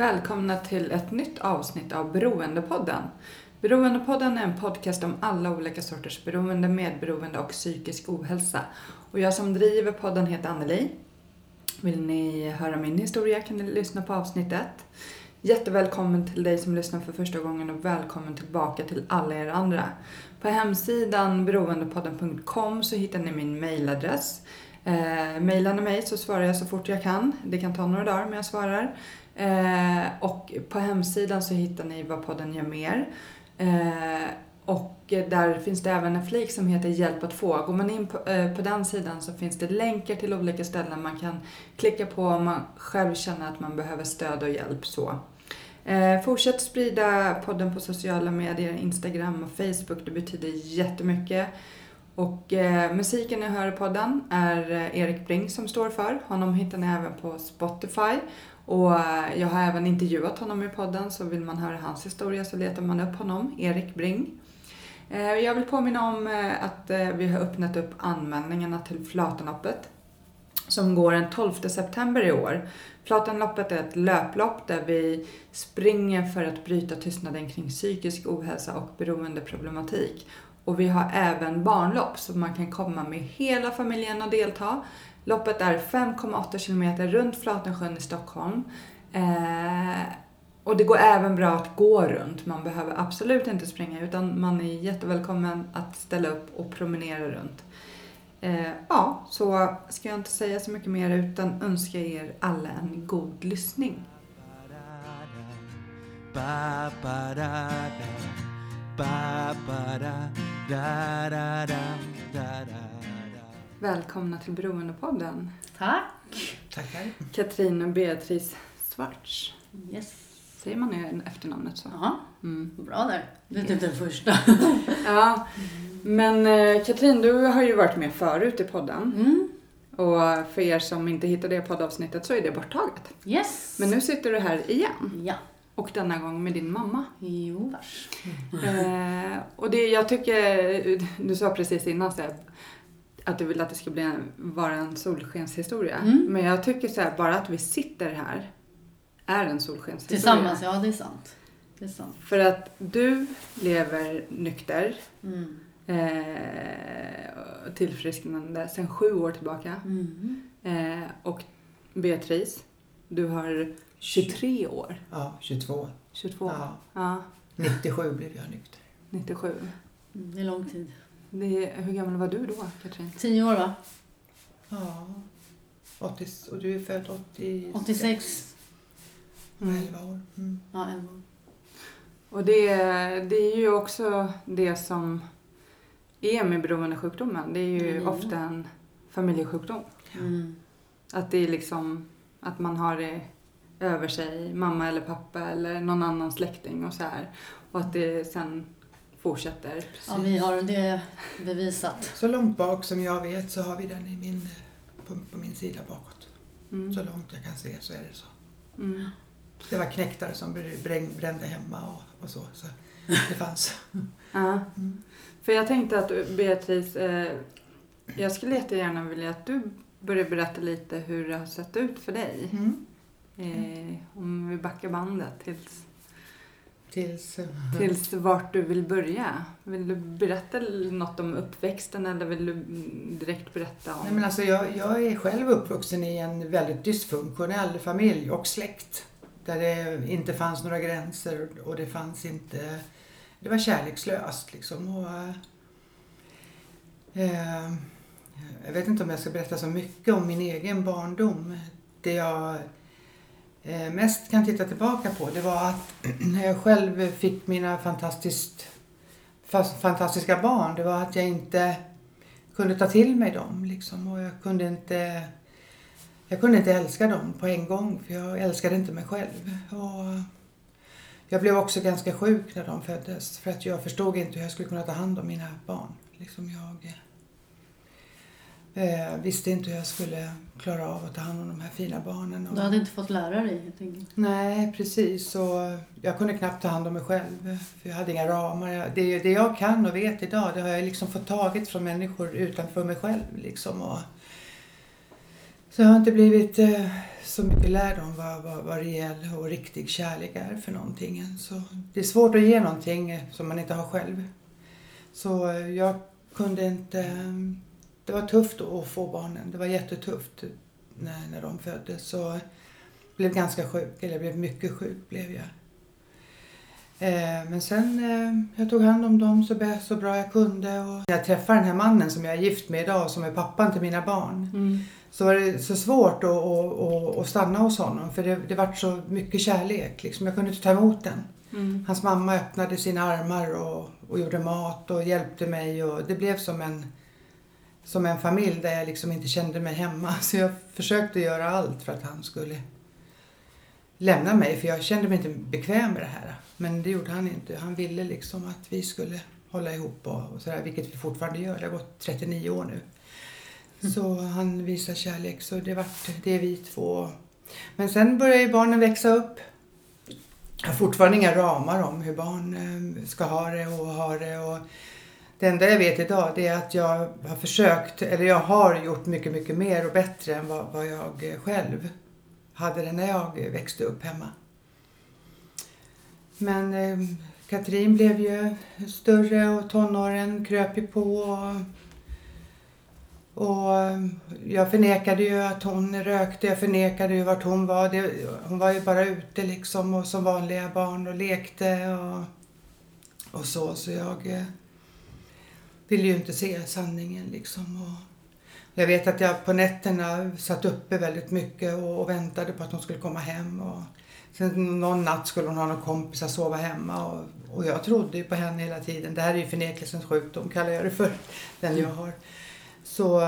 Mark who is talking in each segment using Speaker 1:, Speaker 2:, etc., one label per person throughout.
Speaker 1: Välkomna till ett nytt avsnitt av Beroendepodden. Beroendepodden är en podcast om alla olika sorters beroende, medberoende och psykisk ohälsa. Och jag som driver podden heter Anneli. Vill ni höra min historia kan ni lyssna på avsnittet. Jättevälkommen till dig som lyssnar för första gången och välkommen tillbaka till alla er andra. På hemsidan beroendepodden.com så hittar ni min mailadress. Eh, Mailar ni mig så svarar jag så fort jag kan. Det kan ta några dagar men jag svarar. Eh, och på hemsidan så hittar ni vad podden gör mer. Eh, och där finns det även en flik som heter Hjälp att få. Går man in på, eh, på den sidan så finns det länkar till olika ställen man kan klicka på om man själv känner att man behöver stöd och hjälp. Så. Eh, fortsätt sprida podden på sociala medier, Instagram och Facebook. Det betyder jättemycket. Och eh, musiken ni hör i podden är eh, Erik Bring som står för. Honom hittar ni även på Spotify. Och eh, jag har även intervjuat honom i podden så vill man höra hans historia så letar man upp honom, Erik Bring. Eh, jag vill påminna om eh, att vi har öppnat upp anmälningarna till Flatenloppet som går den 12 september i år. Flatenloppet är ett löplopp där vi springer för att bryta tystnaden kring psykisk ohälsa och beroendeproblematik. Och vi har även barnlopp så man kan komma med hela familjen och delta. Loppet är 5,8 kilometer runt Flatensjön i Stockholm. Eh, och det går även bra att gå runt. Man behöver absolut inte springa utan man är jättevälkommen att ställa upp och promenera runt. Eh, ja, så ska jag inte säga så mycket mer utan önska er alla en god lyssning.
Speaker 2: Ba ba
Speaker 1: Välkomna till Beroendepodden.
Speaker 3: Tack.
Speaker 4: Tackar.
Speaker 1: Katrin och Beatrice Svarts.
Speaker 3: Yes.
Speaker 1: Säger man det efternamnet så?
Speaker 3: Ja,
Speaker 1: Mm.
Speaker 3: bra där. Det är typ den första.
Speaker 1: Ja, men eh, Katrin, du har ju varit med förut i podden.
Speaker 3: Mm.
Speaker 1: Och för er som inte hittade det poddavsnittet så är det borttaget.
Speaker 3: Yes.
Speaker 1: Men nu sitter du här igen.
Speaker 3: Ja.
Speaker 1: Och denna gång med din mamma.
Speaker 3: Jo, vars.
Speaker 1: Eh, och det jag tycker, du sa precis innan så här, att du vill att det ska bli en, vara en solskenshistoria.
Speaker 3: Mm.
Speaker 1: Men jag tycker så här, bara att vi sitter här är en solskenshistoria.
Speaker 3: Tillsammans, ja det är sant. Det är sant.
Speaker 1: För att du lever nykter,
Speaker 3: Mm.
Speaker 1: eh, tillfrisknande sedan sju år tillbaka.
Speaker 3: Mm.
Speaker 1: Eh, och Beatrice, du har 23 år.
Speaker 4: Ja, 22.
Speaker 1: 22.
Speaker 4: Ja,
Speaker 1: Ja,
Speaker 4: 97 blev jag nykter.
Speaker 1: 97.
Speaker 3: Mm, Det är lång tid.
Speaker 1: Det, hur gammal var du då, Katrin?
Speaker 3: Tio år va?
Speaker 4: Ja. 80, och du är född 86?
Speaker 3: 86.
Speaker 4: 11 år. Mm.
Speaker 3: Ja, elva år.
Speaker 1: Och det, det är ju också det som är med beroendesjukdomen. Det är ju
Speaker 3: Mm.
Speaker 1: ofta en familjesjukdom.
Speaker 3: Mm.
Speaker 1: Att det är liksom att man har det över sig, mamma eller pappa eller någon annan släkting och så här. Och att det sen fortsätter.
Speaker 3: Ja, vi har det bevisat.
Speaker 4: Så långt bak som jag vet så har vi den i min, på, på min sida bakåt.
Speaker 1: Mm.
Speaker 4: Så långt jag kan se så är det så.
Speaker 1: Mm.
Speaker 4: Det var knäktare som brä- brände hemma och, och så. Så det fanns.
Speaker 1: Ja.
Speaker 4: Mm.
Speaker 1: För jag tänkte att Beatrice, eh, jag skulle jättegärna vilja att du börjar berätta lite hur det har sett ut för dig.
Speaker 4: Mm.
Speaker 1: Eh, om vi backar bandet tills,
Speaker 4: Tills... eh,
Speaker 1: tills vart du vill börja. Vill du berätta något om uppväxten eller vill du direkt berätta om...
Speaker 4: Nej, men alltså jag, jag är själv uppvuxen i en väldigt dysfunktionell familj och släkt. Där det inte fanns några gränser och det fanns inte... Det var kärlekslöst liksom. Och, eh, jag vet inte om jag ska berätta så mycket om min egen barndom. Det jag eh, Eh, mest kan titta tillbaka på det var att när jag själv fick mina fantastiskt, fantastiska barn, det var att jag inte kunde ta till mig dem liksom och jag kunde inte jag kunde inte älska dem på en gång för jag älskade inte mig själv. Och jag blev också ganska sjuk när de föddes för att jag förstod inte hur jag skulle kunna ta hand om mina barn. Liksom jag eh, visste inte hur jag skulle klara av att ta hand om de här fina barnen. Och,
Speaker 3: Du hade inte fått lära dig helt enkelt.
Speaker 4: Nej, precis. Och jag kunde knappt ta hand om mig själv. För jag hade inga ramar. Det, det jag kan och vet idag, det har jag liksom fått tagit från människor utanför mig själv. Liksom. Och, så jag har inte blivit eh, så mycket lärd om vad, vad, vad rejäl och riktig kärlek är för någonting. än. Så det är svårt att ge någonting eh, som man inte har själv. Så eh, jag kunde inte... Det var tufft att få barnen. Det var jättetufft när, när de föddes. Så blev ganska sjuk, eller blev mycket sjuk blev jag. Eh, men sen, eh, jag tog hand om dem så, bä- så bra jag kunde. Och när jag träffade den här mannen som jag är gift med idag, som är pappan till mina barn,
Speaker 1: Mm.
Speaker 4: så var det så svårt att, att, att, att stanna hos honom. För det, det var så mycket kärlek. Liksom. Jag kunde inte ta emot den.
Speaker 1: Mm.
Speaker 4: Hans mamma öppnade sina armar och, och gjorde mat och hjälpte mig. Och det blev som en, som en familj där jag liksom inte kände mig hemma. Så jag försökte göra allt för att han skulle lämna mig. För jag kände mig inte bekväm med det här. Men det gjorde han inte. Han ville liksom att vi skulle hålla ihop och, sådär. Vilket vi fortfarande gör. Det har gått 39 år nu. Så han visar kärlek. Så det, vart, det är vi två. Men sen började ju barnen växa upp. Jag har fortfarande inga ramar om hur barn eh, ska ha det och ha det. Och det enda jag vet idag det är att jag har försökt, eller jag har gjort mycket, mycket mer och bättre än vad, vad jag själv hade det när jag växte upp hemma. Men eh, Katrin blev ju större och tonåren kröp ju på. Och, och jag förnekade ju att hon rökte, jag förnekade ju vart hon var. Det, hon var ju bara ute liksom och som vanliga barn och lekte och, och så. Så jag eh, ville ju inte se sanningen liksom. Och jag vet att jag på nätterna satt uppe väldigt mycket och, och väntade på att hon skulle komma hem. Och sen någon natt skulle hon ha någon kompis att sova hemma och, och jag trodde ju på henne hela tiden. Det här är ju förnekelsens sjukdom kallar jag det för, den jag har. Så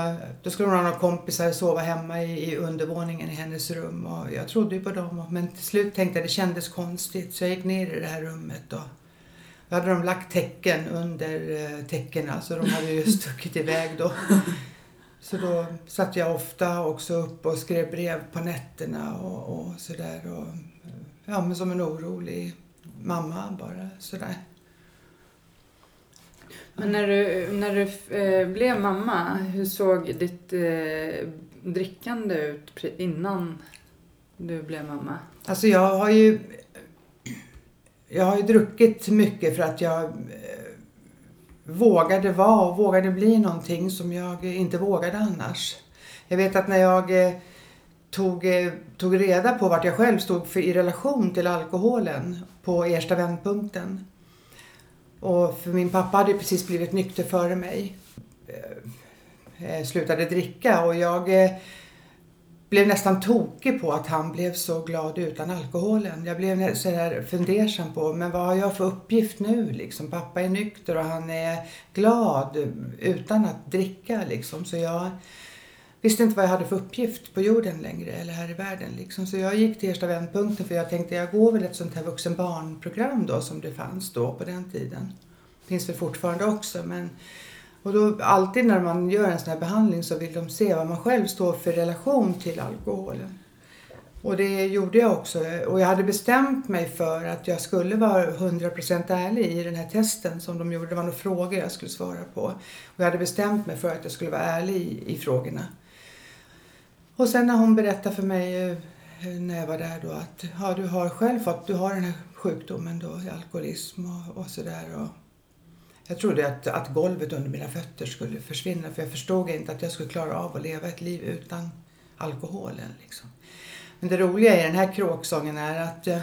Speaker 4: då skulle hon ha några kompisar att sova hemma i, i undervåningen i hennes rum och jag trodde ju på dem. Men till slut tänkte jag det kändes konstigt så jag gick ner i det här rummet och då hade de lagt tecken under eh, täckena så de hade ju stuckit iväg då. Så då satt jag ofta också upp och skrev brev på nätterna och, och sådär. Ja, men som en orolig mamma bara sådär.
Speaker 1: Men när du, när du eh, blev mamma, hur såg ditt eh, drickande ut innan du blev mamma?
Speaker 4: Alltså jag har ju jag har ju druckit mycket för att jag eh, vågade vara och vågade bli någonting som jag inte vågade annars. Jag vet att när jag eh, tog, eh, tog reda på vart jag själv stod för, i relation till alkoholen på Ersta vändpunkten. Och för min pappa hade precis blivit nykter före mig. Eh, eh slutade dricka och jag eh, blev nästan tokig på att han blev så glad utan alkoholen. Jag blev så där fundersam på, men vad har jag för uppgift nu liksom? Pappa är nykter och han är glad utan att dricka liksom. Så jag visste inte vad jag hade för uppgift på jorden längre eller här i världen liksom. Så jag gick till Ersta vändpunkten för jag tänkte jag går väl ett sånt här Vuxenbarnprogram då som det fanns då på den tiden. Finns väl fortfarande också men och då alltid när man gör en sån här behandling så vill de se vad man själv står för relation till alkoholen. Och det gjorde jag också. Och jag hade bestämt mig för att jag skulle vara 100% ärlig i den här testen som de gjorde. Det var några frågor jag skulle svara på. Och jag hade bestämt mig för att jag skulle vara ärlig i, i frågorna. Och sen när hon berättade för mig eh, när jag var där då att ja, du har själv fått, du har den här sjukdomen då, alkoholism och, och sådär. Jag trodde att, att golvet under mina fötter skulle försvinna för jag förstod inte att jag skulle klara av att leva ett liv utan alkoholen. Liksom. Men det roliga i den här kråksången är att eh,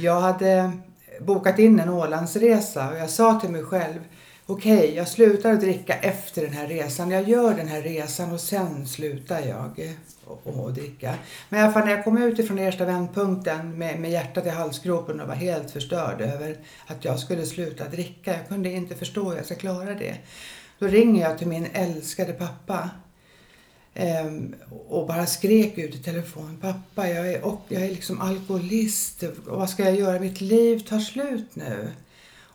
Speaker 4: jag hade bokat in en Ålandsresa och jag sa till mig själv okej, jag slutar att dricka efter den här resan. Jag gör den här resan och sen slutar jag eh, och, och dricka. Men i alla fall när jag kom ut ifrån Ersta vändpunkten med, med hjärtat i halsgropen och var helt förstörd över att jag skulle sluta dricka. Jag kunde inte förstå hur jag ska klara det. Då ringer jag till min älskade pappa ehm, och bara skrek ut i telefon. Pappa, jag är, och, jag är liksom alkoholist. Vad ska jag göra? Mitt liv tar slut nu.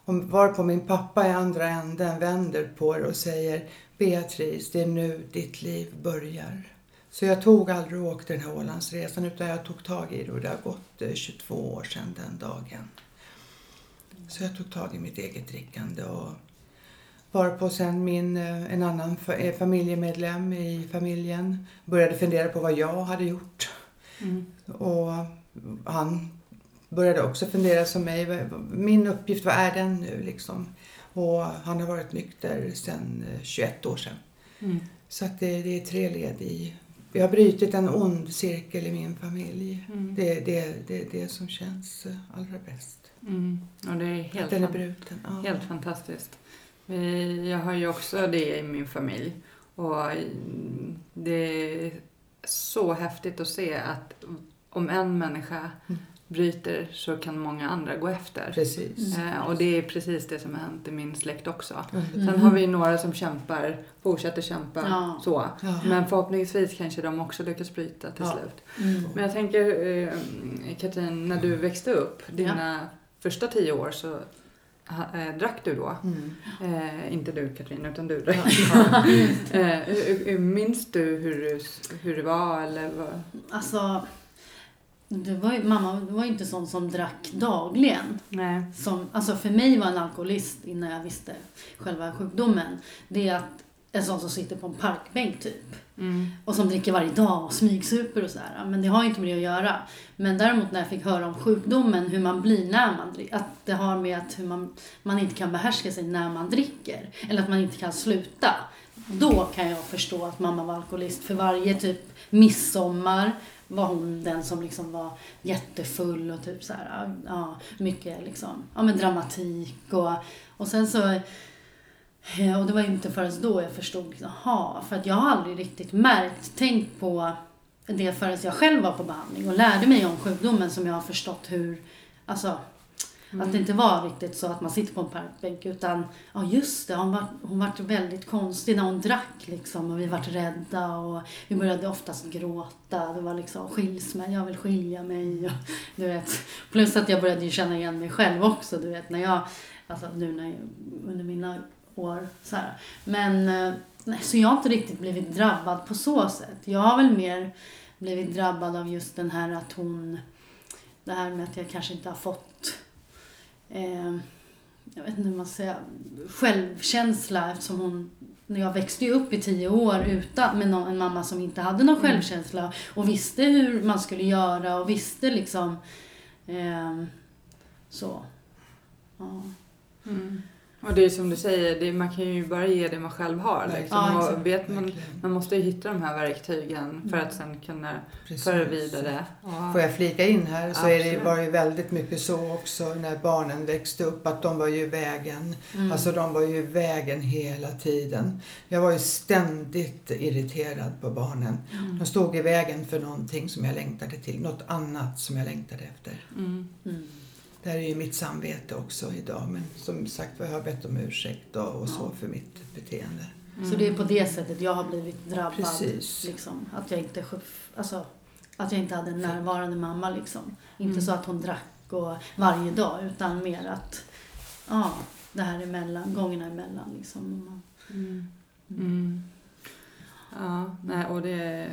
Speaker 4: Varpå min pappa i andra änden vänder på det och säger Beatrice, det är nu ditt liv börjar. Så jag tog aldrig och åkte den här Ålandsresan utan jag tog tag i det och det har gått eh, 22 år sedan den dagen. Så jag tog tag i mitt eget drickande och varpå sen min, eh, en annan eh, familjemedlem i familjen började fundera på vad jag hade gjort.
Speaker 1: Mm.
Speaker 4: Och han började också fundera som mig. Min uppgift, vad är den nu liksom? Och han har varit nykter sedan eh, 21 år sedan.
Speaker 1: Mm.
Speaker 4: Så att det, det är tre led i. Vi har brutit en ond cirkel i min familj.
Speaker 1: Mm.
Speaker 4: Det, det, det är det som känns eh, allra bäst.
Speaker 1: Mm. Och det är
Speaker 4: Att
Speaker 1: helt,
Speaker 4: den är bruten. Ja.
Speaker 1: helt fantastiskt. Jag har ju också det i min familj. Och det är så häftigt att se att om en människa
Speaker 4: Mm.
Speaker 1: Bryter så kan många andra gå efter.
Speaker 4: Precis.
Speaker 1: Eh, och det är precis det som har hänt i min släkt också.
Speaker 4: Underbart.
Speaker 1: Sen
Speaker 3: Mm.
Speaker 1: har vi några som kämpar, fortsätter kämpa
Speaker 3: Ja.
Speaker 1: så.
Speaker 4: Ja.
Speaker 1: Men förhoppningsvis kanske de också lyckas bryta till
Speaker 4: Ja.
Speaker 1: slut.
Speaker 3: Mm.
Speaker 1: Men jag tänker, eh, Katrin, när du växte upp, dina första tio år så eh, drack du då?
Speaker 4: Mm.
Speaker 1: Eh, inte du Katrin, utan du drack.
Speaker 4: Ja.
Speaker 1: eh, minns du hur, du hur det var? Eller vad?
Speaker 3: Alltså, det var ju, mamma var inte sån som drack dagligen.
Speaker 1: Nej.
Speaker 3: Som, alltså för mig var en alkoholist, innan jag visste själva sjukdomen, det är att en sån som sitter på en parkbänk typ.
Speaker 1: Mm.
Speaker 3: Och som dricker varje dag och smygsuper och sådär. Men det har ju inte med det att göra. Men däremot när jag fick höra om sjukdomen, hur man blir när man dricker. Att det har med att hur man, man inte kan behärska sig när man dricker. Eller att man inte kan sluta. Då kan jag förstå att mamma var alkoholist. För varje typ midsommar var hon den som liksom var jättefull och typ så här, ja, mycket liksom, ja men dramatik och, och sen så eh, och det var inte förrän då jag förstod, liksom, för att jag har aldrig riktigt märkt, tänkt på det förrän jag själv var på behandling och lärde mig om sjukdomen som jag har förstått hur, alltså att det inte var riktigt så att man sitter på en parkbänk utan, ja just det, hon var, hon var väldigt konstig när hon drack liksom och vi var rädda och vi började oftast gråta. Det var liksom skilsmässa, jag vill skilja mig och du vet. Plus att jag började ju känna igen mig själv också, du vet när jag, alltså nu när jag, under mina år så här. Men, eh, nej, så jag har inte riktigt blivit drabbad på så sätt. Jag har väl mer blivit drabbad av just den här att hon, det här med att jag kanske inte har fått eh, jag vet inte hur man säger, självkänsla eftersom hon när jag växte ju upp i tio år utan, med någon, en mamma som inte hade någon
Speaker 1: Mm.
Speaker 3: självkänsla och visste hur man skulle göra och visste liksom eh, så. Ja.
Speaker 1: Mm. Och det är som du säger, det, man kan ju bara ge det man själv har. Liksom.
Speaker 3: Ja,
Speaker 1: och vet man, man måste ju hitta de här verktygen för att sen kunna
Speaker 4: Precis.
Speaker 1: föra vidare. Ja.
Speaker 4: Får jag flika in här så är det, var det ju väldigt mycket så också när barnen växte upp att de var ju vägen.
Speaker 3: Mm.
Speaker 4: Alltså de var ju vägen hela tiden. Jag var ju ständigt irriterad på barnen.
Speaker 1: Mm.
Speaker 4: De stod i vägen för någonting som jag längtade till, något annat som jag längtade efter.
Speaker 1: Mm.
Speaker 3: Mm.
Speaker 4: Det här är ju mitt samvete också idag men som sagt jag har bett om ursäkt och, och så
Speaker 3: Ja.
Speaker 4: för mitt beteende.
Speaker 3: Så det är på det sättet jag har blivit drabbad.
Speaker 4: Precis.
Speaker 3: Liksom, att, jag inte, alltså, att jag inte hade en närvarande mamma. Liksom. Inte
Speaker 1: Mm.
Speaker 3: så att hon drack och varje dag utan mer att ja, det här emellan, gångerna emellan. Liksom.
Speaker 1: Mm. Mm. Ja, nej, och det...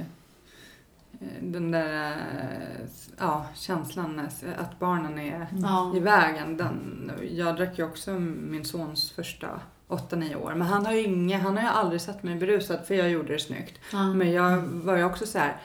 Speaker 1: Den där eh, ja, känslan att barnen är
Speaker 3: Ja.
Speaker 1: i vägen. Den, jag drack ju också min sons första 8-9 år. Men han har ju inga, han har ju aldrig sett mig berusad för jag gjorde det snyggt.
Speaker 3: Ja.
Speaker 1: Men jag var ju också så här.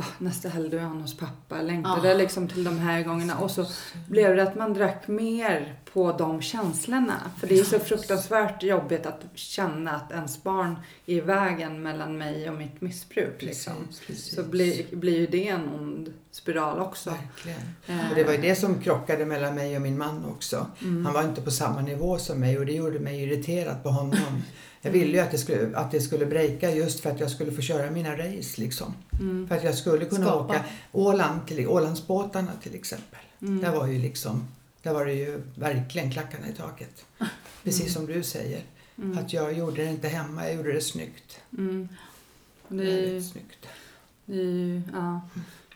Speaker 1: "Ah, nästa helg då är han hos pappa. Jag längtade
Speaker 3: Ja.
Speaker 1: liksom till de här gångerna. Och så blev det att man drack mer på de känslorna. För det är så fruktansvärt jobbigt att känna att ens barn är i vägen mellan mig och mitt missbruk. Liksom.
Speaker 4: Precis, precis.
Speaker 1: Så blir, blir ju det en ond spiral också.
Speaker 4: Verkligen.
Speaker 1: Eh,
Speaker 4: Och det var ju det som krockade mellan mig och min man också.
Speaker 1: mm.
Speaker 4: Han var inte på samma nivå som mig och det gjorde mig irriterad på honom. Jag ville ju att det skulle, att det skulle breaka just för att jag skulle få köra mina race liksom.
Speaker 1: Mm.
Speaker 4: För att jag skulle kunna
Speaker 3: Skapa.
Speaker 4: åka Åland till, Ålandsbåtarna till exempel.
Speaker 1: Mm.
Speaker 4: Där var ju liksom, där var det ju verkligen klackarna i taket. Precis som du säger.
Speaker 1: Mm.
Speaker 4: Att jag gjorde det inte hemma, jag gjorde det snyggt.
Speaker 1: Mm. Det är ju
Speaker 4: Väldigt snyggt.
Speaker 1: Det är ja,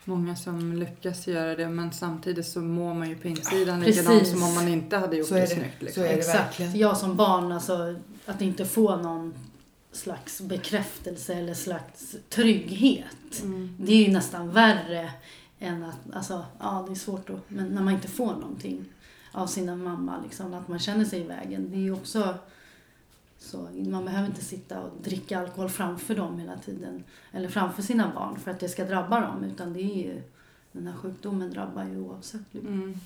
Speaker 1: många som lyckas göra det men samtidigt så mår man ju på insidan
Speaker 3: Ja,
Speaker 1: likadant
Speaker 3: precis.
Speaker 1: som om man inte hade gjort
Speaker 4: Så är
Speaker 1: det
Speaker 4: det.
Speaker 1: snyggt. Liksom.
Speaker 4: Så är det
Speaker 3: Exakt.
Speaker 4: verkligen.
Speaker 3: Jag som barn, alltså att inte få någon slags bekräftelse eller slags trygghet.
Speaker 1: Mm.
Speaker 3: Det är ju nästan värre än att, alltså, ja det är svårt att, men när man inte får någonting av sina mamma, liksom, att man känner sig i vägen. Det är ju också så, man behöver inte sitta och dricka alkohol framför dem hela tiden. Eller framför sina barn för att det ska drabba dem. Utan det är ju, den här sjukdomen drabbar ju oavsett. Liksom.
Speaker 1: Mm.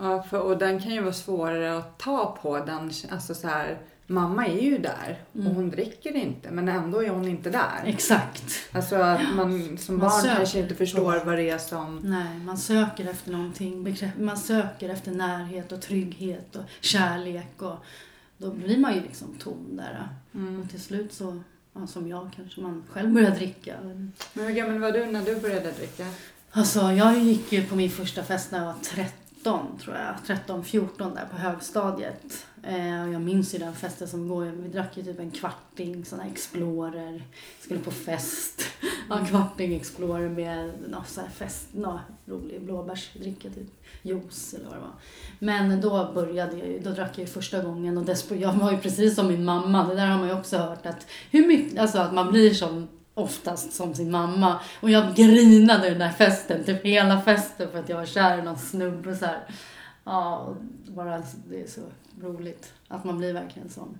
Speaker 1: Ja, för, och den kan ju vara svårare att ta på. Den, alltså så här, mamma är ju där
Speaker 3: Mm.
Speaker 1: och hon dricker inte men ändå är hon inte där.
Speaker 3: Exakt.
Speaker 1: Alltså att man som
Speaker 3: Man
Speaker 1: barn
Speaker 3: söker.
Speaker 1: kanske inte förstår vad det är som...
Speaker 3: Nej, man söker efter någonting. Man söker efter närhet och trygghet och kärlek. Och då blir man ju liksom tom där.
Speaker 1: Mm.
Speaker 3: Och till slut så, ja, som jag kanske, man själv börjar dricka.
Speaker 1: Men hur gammal var du när du började dricka?
Speaker 3: Alltså, jag gick ju på min första fest när jag var 13, tror jag. 13, 14 där på högstadiet. Eh, och jag minns ju den festen som går. Vi drack ju typ en kvarting, sån här Explorer. Skulle på fest. Ja, en kvarting Explorer med någon sån här fest, någon rolig blåbärsdricka typ. Juice eller vad det var. Men då började jag ju, då drack jag ju första gången och despo, jag var ju precis som min mamma. Det där har man ju också hört att hur mycket, alltså att man blir som oftast som sin mamma. Och jag grinade den där festen, typ hela festen för att jag var kär i någon snubbe så här. Ja, bara det är så roligt att man blir verkligen sån.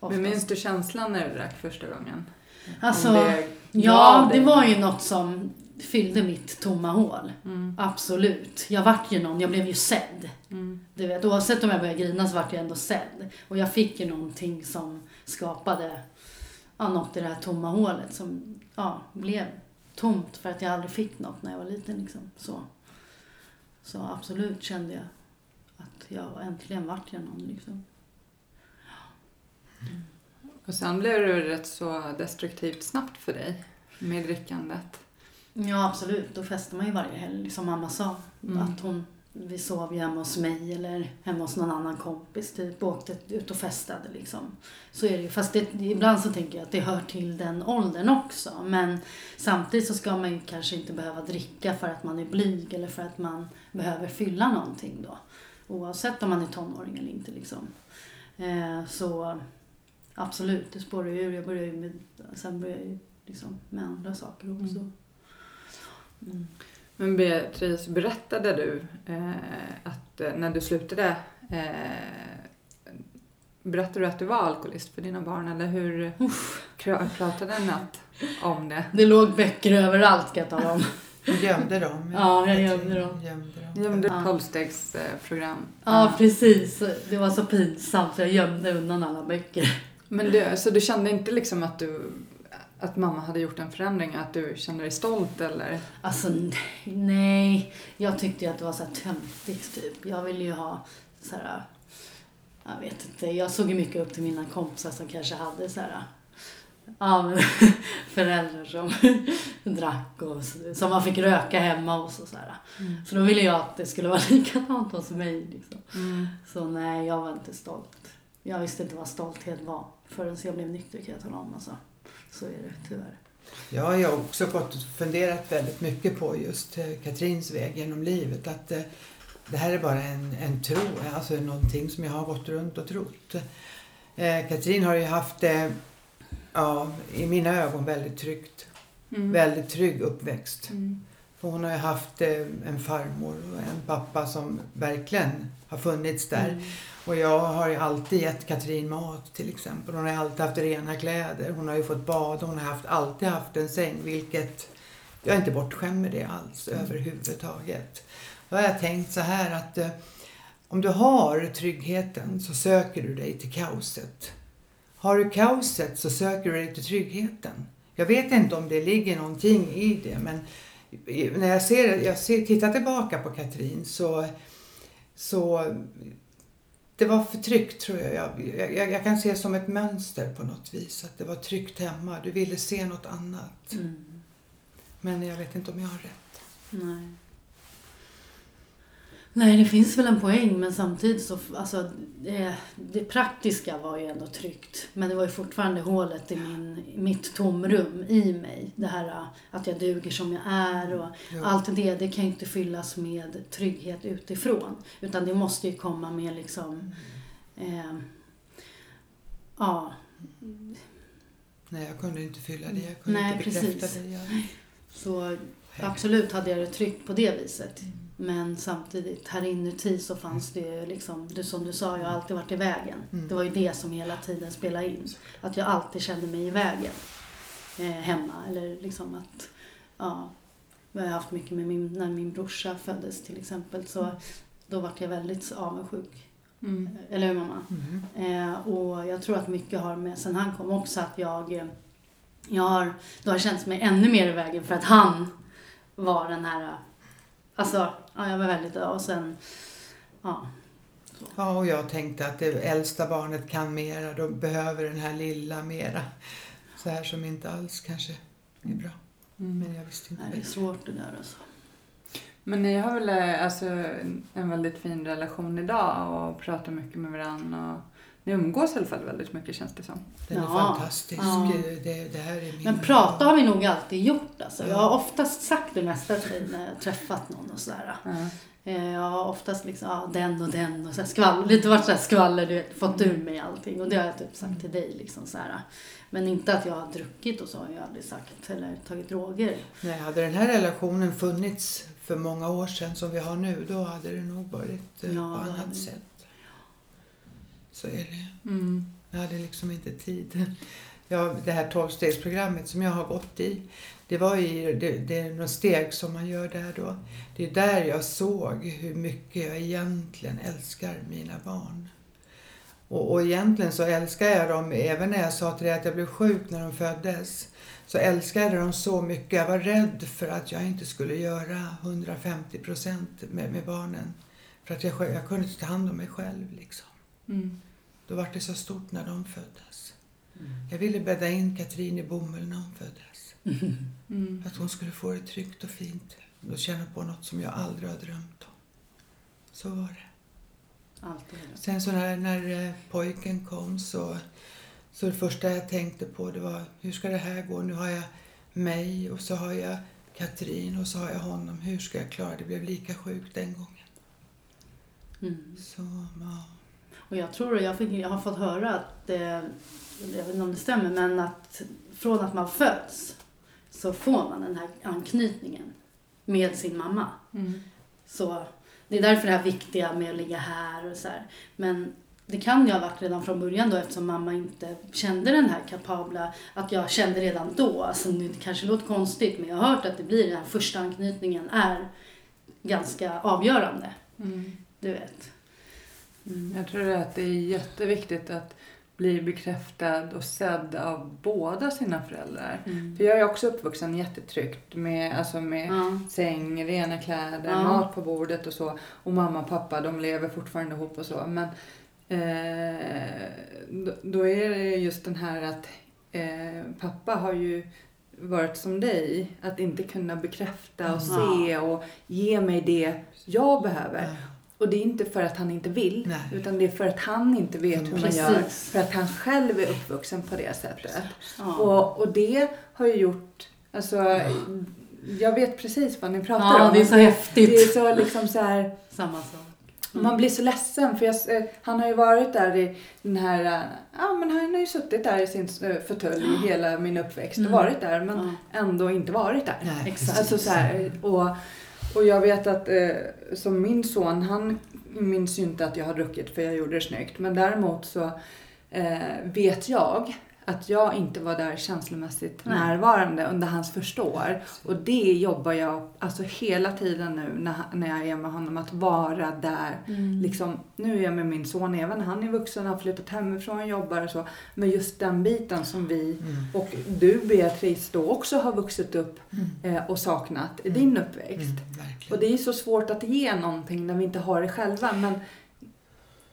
Speaker 1: Men minns du känslan när du drack första gången?
Speaker 3: Alltså,
Speaker 1: det
Speaker 3: ja, det var ju något som fyllde mitt tomma hål.
Speaker 1: Mm.
Speaker 3: Absolut. Jag vart ju någon, jag blev ju sedd.
Speaker 1: Mm.
Speaker 3: Du vet, oavsett om jag började grina så vart jag ändå sedd. Och jag fick ju någonting som skapade ja, något i det här tomma hålet som ja, blev tomt för att jag aldrig fick något när jag var liten. Liksom. Så. så absolut kände jag att jag äntligen vart jag någon. Liksom.
Speaker 1: Och sen blev det rätt så destruktivt snabbt för dig med drickandet.
Speaker 3: Ja, absolut. Då festade man ju varje helg, som mamma sa.
Speaker 1: Mm.
Speaker 3: Att hon, vi sov ju hemma hos mig eller hemma hos någon annan kompis typ. Och åkte ut och festade liksom. Så är det ju. Fast det, ibland så tänker jag att det hör till den åldern också. Men samtidigt så ska man ju kanske inte behöva dricka för att man är blyg eller för att man behöver fylla någonting då. Oavsett om man är tonåring eller inte liksom. Eh, så absolut, det spårar ju ur. Jag börjar ju med, sen börjar jag ju liksom med andra saker också.
Speaker 1: Mm.
Speaker 3: Mm.
Speaker 1: Men Beatrice, berättade du eh, att eh, när du slutade eh, Berättade du att du var alkoholist för dina barn eller hur pratade ni om det?
Speaker 3: Det låg böcker överallt kan jag tala om.
Speaker 4: Du gömde dem?
Speaker 3: Ja, jag gömde dem.
Speaker 4: Gömde dem.
Speaker 1: Gömde
Speaker 3: Ja.
Speaker 1: tolvstegsprogram.
Speaker 3: Ja, precis. Det var så pinsamt så jag gömde undan alla böcker.
Speaker 1: Men du, så du kände inte liksom att du att mamma hade gjort en förändring, att du kände dig stolt eller?
Speaker 3: Alltså nej. Jag tyckte ju att det var så här töntigt typ. Jag ville ju ha så här, jag vet inte. Jag såg ju mycket upp till mina kompisar som kanske hade så här, ja men föräldrar som drack och så- som man fick röka hemma hos och så här. Så då ville jag att det skulle vara likadant hos mig liksom.
Speaker 1: Mm.
Speaker 3: Så nej, jag var inte stolt. Jag visste inte vad stolthet var förrän jag blev nykter kan jag tala om. Alltså. Så är det tyvärr.
Speaker 4: Jag har också och funderat väldigt mycket på just eh, Katrins väg genom livet. Att eh, det här är bara en, en tro, alltså någonting som jag har gått runt och trott. Eh, Katrin har ju haft, eh, ja, i mina ögon väldigt tryggt.
Speaker 1: Mm.
Speaker 4: Väldigt trygg uppväxt.
Speaker 1: Mm.
Speaker 4: För hon har ju haft eh, en farmor och en pappa som verkligen har funnits där.
Speaker 3: Mm.
Speaker 4: Och jag har ju alltid gett Katrin mat till exempel. Hon har ju alltid haft rena kläder. Hon har ju fått bada. Hon har haft, alltid haft en säng. Vilket jag är inte bortskämd med det alls överhuvudtaget. Då har jag tänkt så här att eh, om du har tryggheten så söker du dig till kaoset. Har du kaoset så söker du dig till tryggheten. Jag vet inte om det ligger någonting i det men när jag, ser, jag ser, tittar tillbaka på Katrin så, så det var för tryggt tror jag. Jag, jag. jag kan se som ett mönster på något vis. Att det var tryggt hemma. Du ville se något annat.
Speaker 3: Mm.
Speaker 4: Men jag vet inte om jag har rätt.
Speaker 3: Nej. Nej, det finns väl en poäng men samtidigt så, alltså det, det praktiska var ju ändå tryggt. Men det var ju fortfarande hålet i min, mitt tomrum i mig. Det här äh, att jag duger som jag är och
Speaker 4: Jo.
Speaker 3: allt det, det kan ju inte fyllas med trygghet utifrån. Utan det måste ju komma med liksom, eh, ja,
Speaker 4: Nej, jag kunde inte fylla det. Jag kunde
Speaker 3: Nej,
Speaker 4: inte bekräfta
Speaker 3: precis.
Speaker 4: det. Jag,
Speaker 3: så absolut hade jag det tryggt på det viset. Men samtidigt här inuti så fanns det ju liksom, det som du sa, jag har alltid varit i vägen.
Speaker 4: Mm.
Speaker 3: Det var ju det som hela tiden spelade in. Att jag alltid kände mig i vägen eh, hemma. Eller liksom att, ja, jag har haft mycket med min, när min brorsa föddes till exempel. Så då var jag väldigt avundsjuk.
Speaker 1: Mm.
Speaker 3: Eller hur mamma?
Speaker 4: mm.
Speaker 3: Eh, och jag tror att mycket har med, sen han kom också att jag, eh, jag har, då har jag känt mig ännu mer i vägen för att han var den här, eh, alltså, ja jag var väldigt, och sen, ja.
Speaker 4: Ja, och jag tänkte att det äldsta barnet kan mera, då behöver den här lilla mera. Så här som inte alls kanske är bra.
Speaker 1: Mm.
Speaker 4: Men jag visste inte
Speaker 3: Nej, det är svårt det där alltså.
Speaker 1: Men ni har väl eh, alltså, en väldigt fin relation idag och pratar mycket med varandra och ni umgås i alla fall väldigt mycket känns det som.
Speaker 4: Den är
Speaker 3: Ja,
Speaker 4: fantastisk.
Speaker 3: ja.
Speaker 4: Det, det här är min...
Speaker 3: Men prata har vi nog alltid gjort alltså. Jag
Speaker 4: Ja.
Speaker 3: har oftast sagt det mesta till när jag har träffat någon och sådär.
Speaker 1: Ja.
Speaker 3: Eh, Jag har oftast liksom, ja, den och den och så här skvaller, lite varit så här skvaller, du vet, fått ur mig allting. Och det har jag typ sagt till dig liksom så här. Men inte att jag har druckit och så har jag aldrig sagt, eller tagit droger.
Speaker 4: Nej, hade den här relationen funnits för många år sedan som vi har nu, då hade det nog varit eh,
Speaker 3: Ja,
Speaker 4: på
Speaker 3: hade
Speaker 4: annat
Speaker 3: det-
Speaker 4: sätt. Så är det.
Speaker 1: Mm.
Speaker 4: Jag hade liksom inte tid. Ja, det här tolvstegsprogrammet som jag har gått i, det var i, det, det är några steg som man gör där då. Det är där jag såg hur mycket jag egentligen älskar mina barn. Och, och egentligen så älskar jag dem, även när jag sa till dig att jag blev sjuk när de föddes, så älskade jag dem så mycket. Jag var rädd för att jag inte skulle göra 150 procent med, med barnen. För att jag, jag kunde inte ta hand om mig själv liksom.
Speaker 1: Mm.
Speaker 4: Då var det så stort när de föddes. Jag ville bädda in Katrin i bomull när hon föddes.
Speaker 1: Mm.
Speaker 4: Att hon skulle få det tryggt och fint och känna på något som jag aldrig har drömt om. Så var det.
Speaker 3: Alltid.
Speaker 4: Sen så när, när eh, pojken kom så, så det första jag tänkte på det var hur ska det här gå? Nu har jag mig och så har jag Katrin och så har jag honom. Hur ska jag klara det? Det blev lika sjukt den gången.
Speaker 3: Mm.
Speaker 4: Så, ja.
Speaker 3: Och jag tror, jag, fick, jag har fått höra att, eh, jag vet inte om det stämmer, men att från att man föds så får man den här anknytningen med sin mamma.
Speaker 1: Mm.
Speaker 3: Så det är därför det här viktiga med att ligga här och så här. Men det kan ju ha varit redan från början då eftersom mamma inte kände den här kapabla, att jag kände redan då, alltså det kanske låter konstigt men jag har hört att det blir den här första anknytningen är ganska avgörande.
Speaker 1: Mm.
Speaker 3: Du vet. Mm.
Speaker 1: Jag tror att det är jätteviktigt att bli bekräftad och sedd av båda sina föräldrar.
Speaker 3: Mm.
Speaker 1: För jag är också uppvuxen jättetryggt med, alltså med
Speaker 3: Ja.
Speaker 1: säng, rena kläder,
Speaker 3: Ja.
Speaker 1: mat på bordet och så. Och mamma och pappa de lever fortfarande ihop och så. Men eh, då, då är det just den här att eh, pappa har ju varit som dig. Att inte kunna bekräfta och
Speaker 3: Ja.
Speaker 1: se och ge mig det jag behöver.
Speaker 4: Ja.
Speaker 1: Och det är inte för att han inte vill.
Speaker 4: Nej.
Speaker 1: Utan det är för att han inte vet hur man
Speaker 3: Precis.
Speaker 1: gör. För att han själv är uppvuxen på det sättet.
Speaker 3: Ja.
Speaker 1: Och, och det har ju gjort, alltså, jag vet precis vad ni pratar
Speaker 3: Ja,
Speaker 1: om.
Speaker 3: det är så
Speaker 1: Det
Speaker 3: häftigt.
Speaker 1: är så liksom så här,
Speaker 3: Samma sak.
Speaker 1: man blir så ledsen för jag, eh, han har ju varit där i den här, eh, ja men han har ju suttit där i sin eh, fåtölj i hela min uppväxt och
Speaker 3: Mm.
Speaker 1: varit där men
Speaker 3: Ja.
Speaker 1: ändå inte varit där.
Speaker 4: Nej,
Speaker 3: Exakt.
Speaker 1: Alltså så här, och, och jag vet att eh, som min son, han minns ju inte att jag har druckit för jag gjorde det snyggt. Men däremot så eh, vet jag att jag inte var där känslomässigt
Speaker 3: Nej.
Speaker 1: närvarande under hans första år. Och det jobbar jag alltså hela tiden nu när, när jag är med honom, att vara där.
Speaker 3: Mm.
Speaker 1: Liksom, nu är jag med min son, även han är vuxen, har flyttat hemifrån, jobbar och så. Men just den biten som vi
Speaker 4: Mm.
Speaker 1: och du Beatrice då också har vuxit upp
Speaker 4: Mm.
Speaker 1: eh, och saknat i din uppväxt.
Speaker 4: Mm.
Speaker 1: Och det är så svårt att ge någonting när vi inte har det själva. Men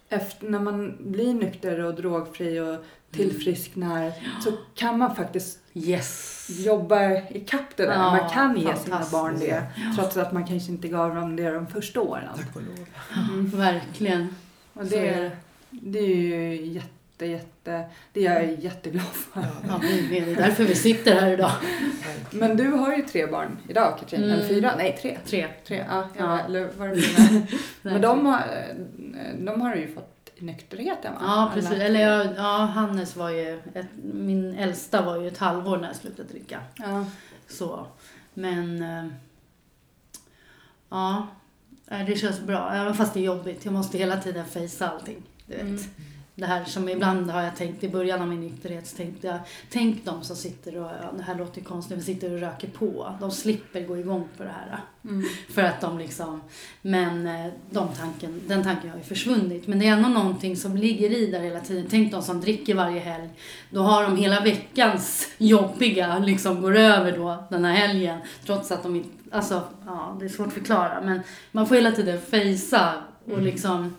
Speaker 1: efter, när man blir nykter och drogfri och tillfrisknar så kan man faktiskt
Speaker 3: Yes.
Speaker 1: jobba ikapp det där.
Speaker 3: Ja,
Speaker 1: man kan ge sina barn det trots att man kanske inte gav dem det de första åren.
Speaker 4: Tack och lov.
Speaker 1: Mm.
Speaker 3: Verkligen.
Speaker 1: Och
Speaker 3: är
Speaker 1: det,
Speaker 3: det.
Speaker 1: det är ju jätte, jätte, det är jag jätteglad för.
Speaker 4: Ja,
Speaker 3: det är därför vi sitter här idag.
Speaker 1: Men du har ju tre barn idag Katrin,
Speaker 3: Mm.
Speaker 1: eller fyra? Nej, tre.
Speaker 3: Tre.
Speaker 1: Tre, ja.
Speaker 3: Ja.
Speaker 1: Eller var det? Men de har, de har ju fått nykterheten va?
Speaker 3: Ja, precis.
Speaker 1: Alla?
Speaker 3: Eller jag, ja, Hannes var ju, ett, min äldsta var ju ett halvår när jag slutade dricka.
Speaker 1: Ja.
Speaker 3: Så. Men, eh, ja, eh, det känns bra. Även fast det är jobbigt. Jag måste hela tiden fejsa allting. Du vet.
Speaker 1: Mm.
Speaker 3: Det här som ibland har jag tänkt i början av min nykterhet, så tänkte jag, tänk de som sitter och, ja, det här låter ju konstigt, men sitter och röker på. De slipper gå igång på det här.
Speaker 1: Mm.
Speaker 3: För att de liksom, men eh, de tanken, den tanken har ju försvunnit. Men det är ändå någonting som ligger i där hela tiden. Tänk de som dricker varje helg. Då har de hela veckans jobbiga, liksom går över då den här helgen. Trots att de inte, alltså ja det är svårt att förklara. Men man får hela tiden fejsa och liksom,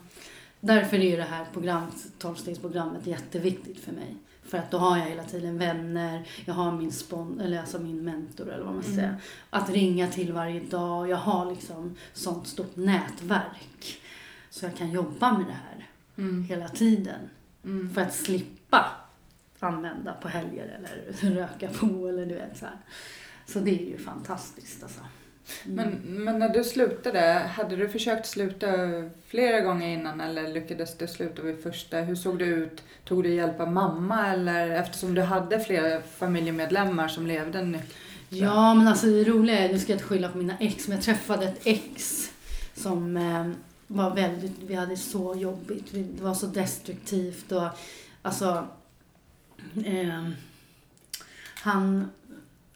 Speaker 3: därför är ju det här programmet, 12-stegsprogrammet jätteviktigt för mig. För att då har jag hela tiden vänner, jag har min spon, eller alltså min mentor eller vad man ska
Speaker 1: Mm.
Speaker 3: säga. Att ringa till varje dag. Jag har liksom sånt stort nätverk. Så jag kan jobba med det här
Speaker 1: Mm.
Speaker 3: hela tiden.
Speaker 1: Mm.
Speaker 3: För att slippa använda på helger eller röka på eller du vet så här. Så det är ju fantastiskt alltså. Mm.
Speaker 1: Men, men när du slutade, hade du försökt sluta flera gånger innan eller lyckades du sluta vid första? Hur såg det ut? Tog du hjälp av mamma eller eftersom du hade flera familjemedlemmar som levde nyktra?
Speaker 3: Ja, men alltså det roliga är, nu ska jag inte skylla på mina ex, men jag träffade ett ex som eh, var väldigt, vi hade så jobbigt, det var så destruktivt och alltså eh, han,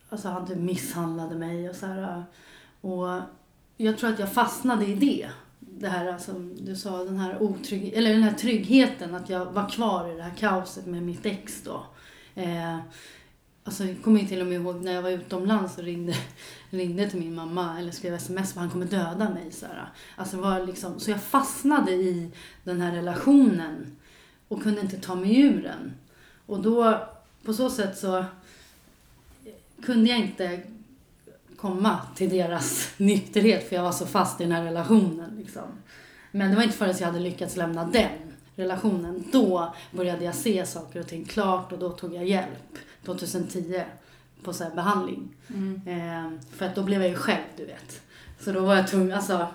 Speaker 3: alltså han typ misshandlade mig och så här och jag tror att jag fastnade i det. Det här som du sa, den här otrygg, eller den här tryggheten att jag var kvar i det här kaoset med mitt ex då. Eh, Alltså, jag kommer ju till och med ihåg när jag var utomlands och ringde, ringde till min mamma eller skrev sms att han kommer döda mig. Så, här. Alltså, det var liksom, så jag fastnade i den här relationen och kunde inte ta mig ur den. Och då, på så sätt så eh, kunde jag inte komma till deras nykterhet för jag var så fast i den här relationen. Liksom. Men det var inte förrän jag hade lyckats lämna den relationen. Då började jag se saker och ting klart och då tog jag hjälp 2010 på så behandling.
Speaker 1: Mm.
Speaker 3: Eh, för att då blev jag ju själv, du vet. Så då var jag tvungen, alltså,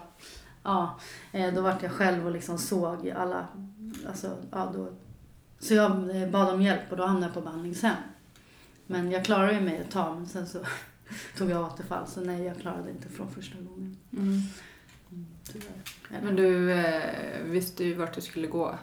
Speaker 3: ja, eh, då vart jag själv och liksom såg alla, alltså, ja då. Så jag eh, bad om hjälp och då hamnade jag på behandlingshem. Men jag klarade ju mig ett tag, men sen så tog jag återfall. Så nej, jag klarade inte från första gången.
Speaker 1: Mm.
Speaker 3: Tyvärr.
Speaker 1: Men du eh, visste ju vart du skulle gå.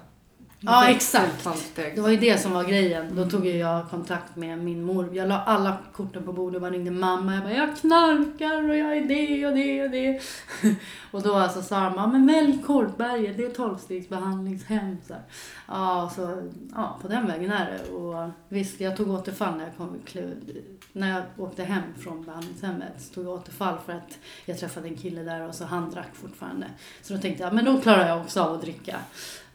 Speaker 3: Ja,
Speaker 1: fick
Speaker 3: exakt. Det var ju det som var grejen. Då tog jag kontakt med min mor. Jag la alla korten på bordet bara ringde mamma. Jag bara, jag knarkar och jag är det och det och det. och då alltså sa mamma, men välj Korpberget, det är tolvstegsbehandlingshem. Så. Ja, så, ja, på den vägen är det. Och visst, jag tog återfall när jag kom när jag åkte hem från behandlingshemmet. Så tog jag återfall för att jag träffade en kille där och så han drack fortfarande. Så då tänkte jag, men då klarar jag också av att dricka.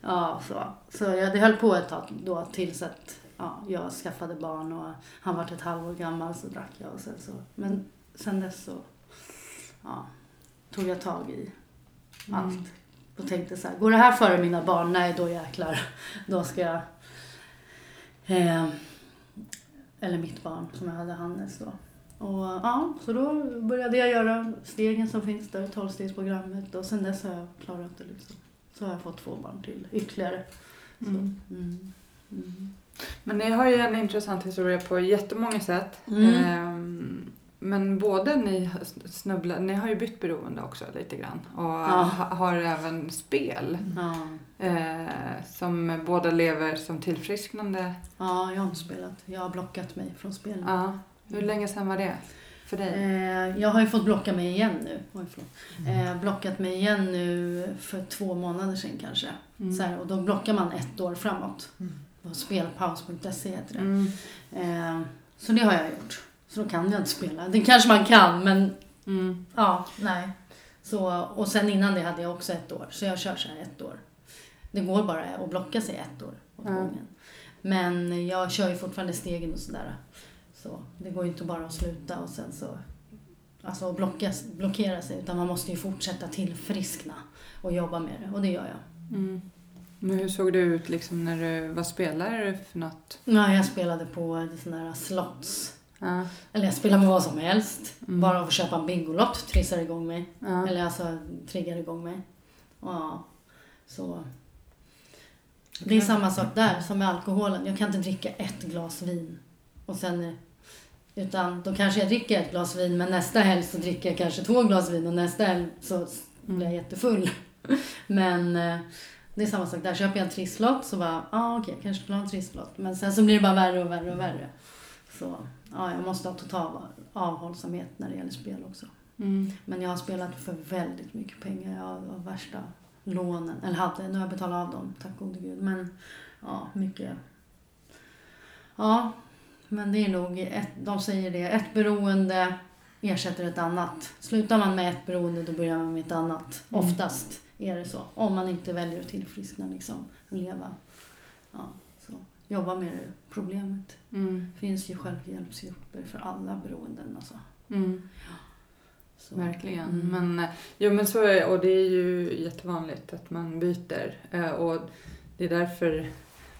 Speaker 3: Ja, så. Så jag, det höll på ett tag då tills att ja, jag skaffade barn och han var ett halvår gammal så drack jag och sen så. Men sen dess så ja, tog jag tag i
Speaker 1: Mm.
Speaker 3: allt. Och tänkte så här, går det här före mina barn? Nej, då jäklar. Då ska jag... Eh, eller mitt barn som jag hade, Hannes då. Och ja, så då började jag göra stegen som finns där, tolvstegsprogrammet och sen dess har jag klarat det liksom. Så har jag fått två barn till ytterligare. Så,
Speaker 1: Mm.
Speaker 3: mm. Mm.
Speaker 1: Men ni har ju en intressant historia på jättemånga sätt.
Speaker 3: Mm.
Speaker 1: Ehm, men både ni snubblar, ni har ju bytt beroende också lite grann. Och
Speaker 3: Ja.
Speaker 1: ha, har även spel.
Speaker 3: Ja.
Speaker 1: Eh, som båda lever som tillfrisknande.
Speaker 3: ja, jag har inte spelat. Jag har blockat mig från spelen.
Speaker 1: Ja. Hur länge sedan var det för dig?
Speaker 3: Eh, jag har ju fått blocka mig igen nu. Oj, förlåt. Eh, blockat mig igen nu för två månader sedan kanske.
Speaker 1: Mm.
Speaker 3: Så här, och då blockar man ett år framåt.
Speaker 4: Mm.
Speaker 3: På spelpaus.se heter det.
Speaker 1: Mm.
Speaker 3: Eh, så det har jag gjort. Så då kan jag inte spela. Det kanske man kan men
Speaker 1: Mm.
Speaker 3: ja, nej. Så, och sen innan det hade jag också ett år. Så jag kör så här ett år. Det går bara att blocka sig ett år åt gången. Men jag kör ju fortfarande stegen och sådär. Så det går ju inte bara att sluta och sen så alltså blocka, blockera sig utan man måste ju fortsätta tillfriskna och jobba med det och det gör jag.
Speaker 1: Mm. Men hur såg det ut liksom när du var spelare för något?
Speaker 3: Ja, jag spelade på sådana där slots.
Speaker 1: Ja.
Speaker 3: Eller jag spelade med vad som helst.
Speaker 1: Mm.
Speaker 3: Bara att få köpa en Bingolott trissar igång mig.
Speaker 1: Ja.
Speaker 3: Eller alltså triggar igång mig. Ja, så. Det är samma sak där som med alkoholen. Jag kan inte dricka ett glas vin. Och sen, utan då kanske jag dricker ett glas vin men nästa helg så dricker jag kanske två glas vin och nästa helg så blir jag jättefull. Men eh, det är samma sak där. Köper jag en trisslott så bara, ja ah, okej, jag kanske skulle ha en trisslott. Men sen så blir det bara värre och värre och värre. Så ja, jag måste ha total avhållsamhet när det gäller spel också.
Speaker 1: Mm.
Speaker 3: Men jag har spelat för väldigt mycket pengar. Jag har värsta lånen. Eller hade, nu har jag betalat av dem, tack gode gud. Men ja, mycket. Ja, men det är nog, ett, de säger det, ett beroende ersätter ett annat. Slutar man med ett beroende då börjar man med ett annat.
Speaker 1: Mm.
Speaker 3: Oftast är det så. Om man inte väljer att tillfriskna liksom, och leva. Ja, så jobba med det problemet.
Speaker 1: Mm.
Speaker 3: Det finns ju självhjälpsgrupper för alla beroenden alltså.
Speaker 1: Mm.
Speaker 3: Så.
Speaker 1: Verkligen.
Speaker 3: Mm.
Speaker 1: Men, jo, men så är, och det är ju jättevanligt att man byter. Eh, Och det är därför,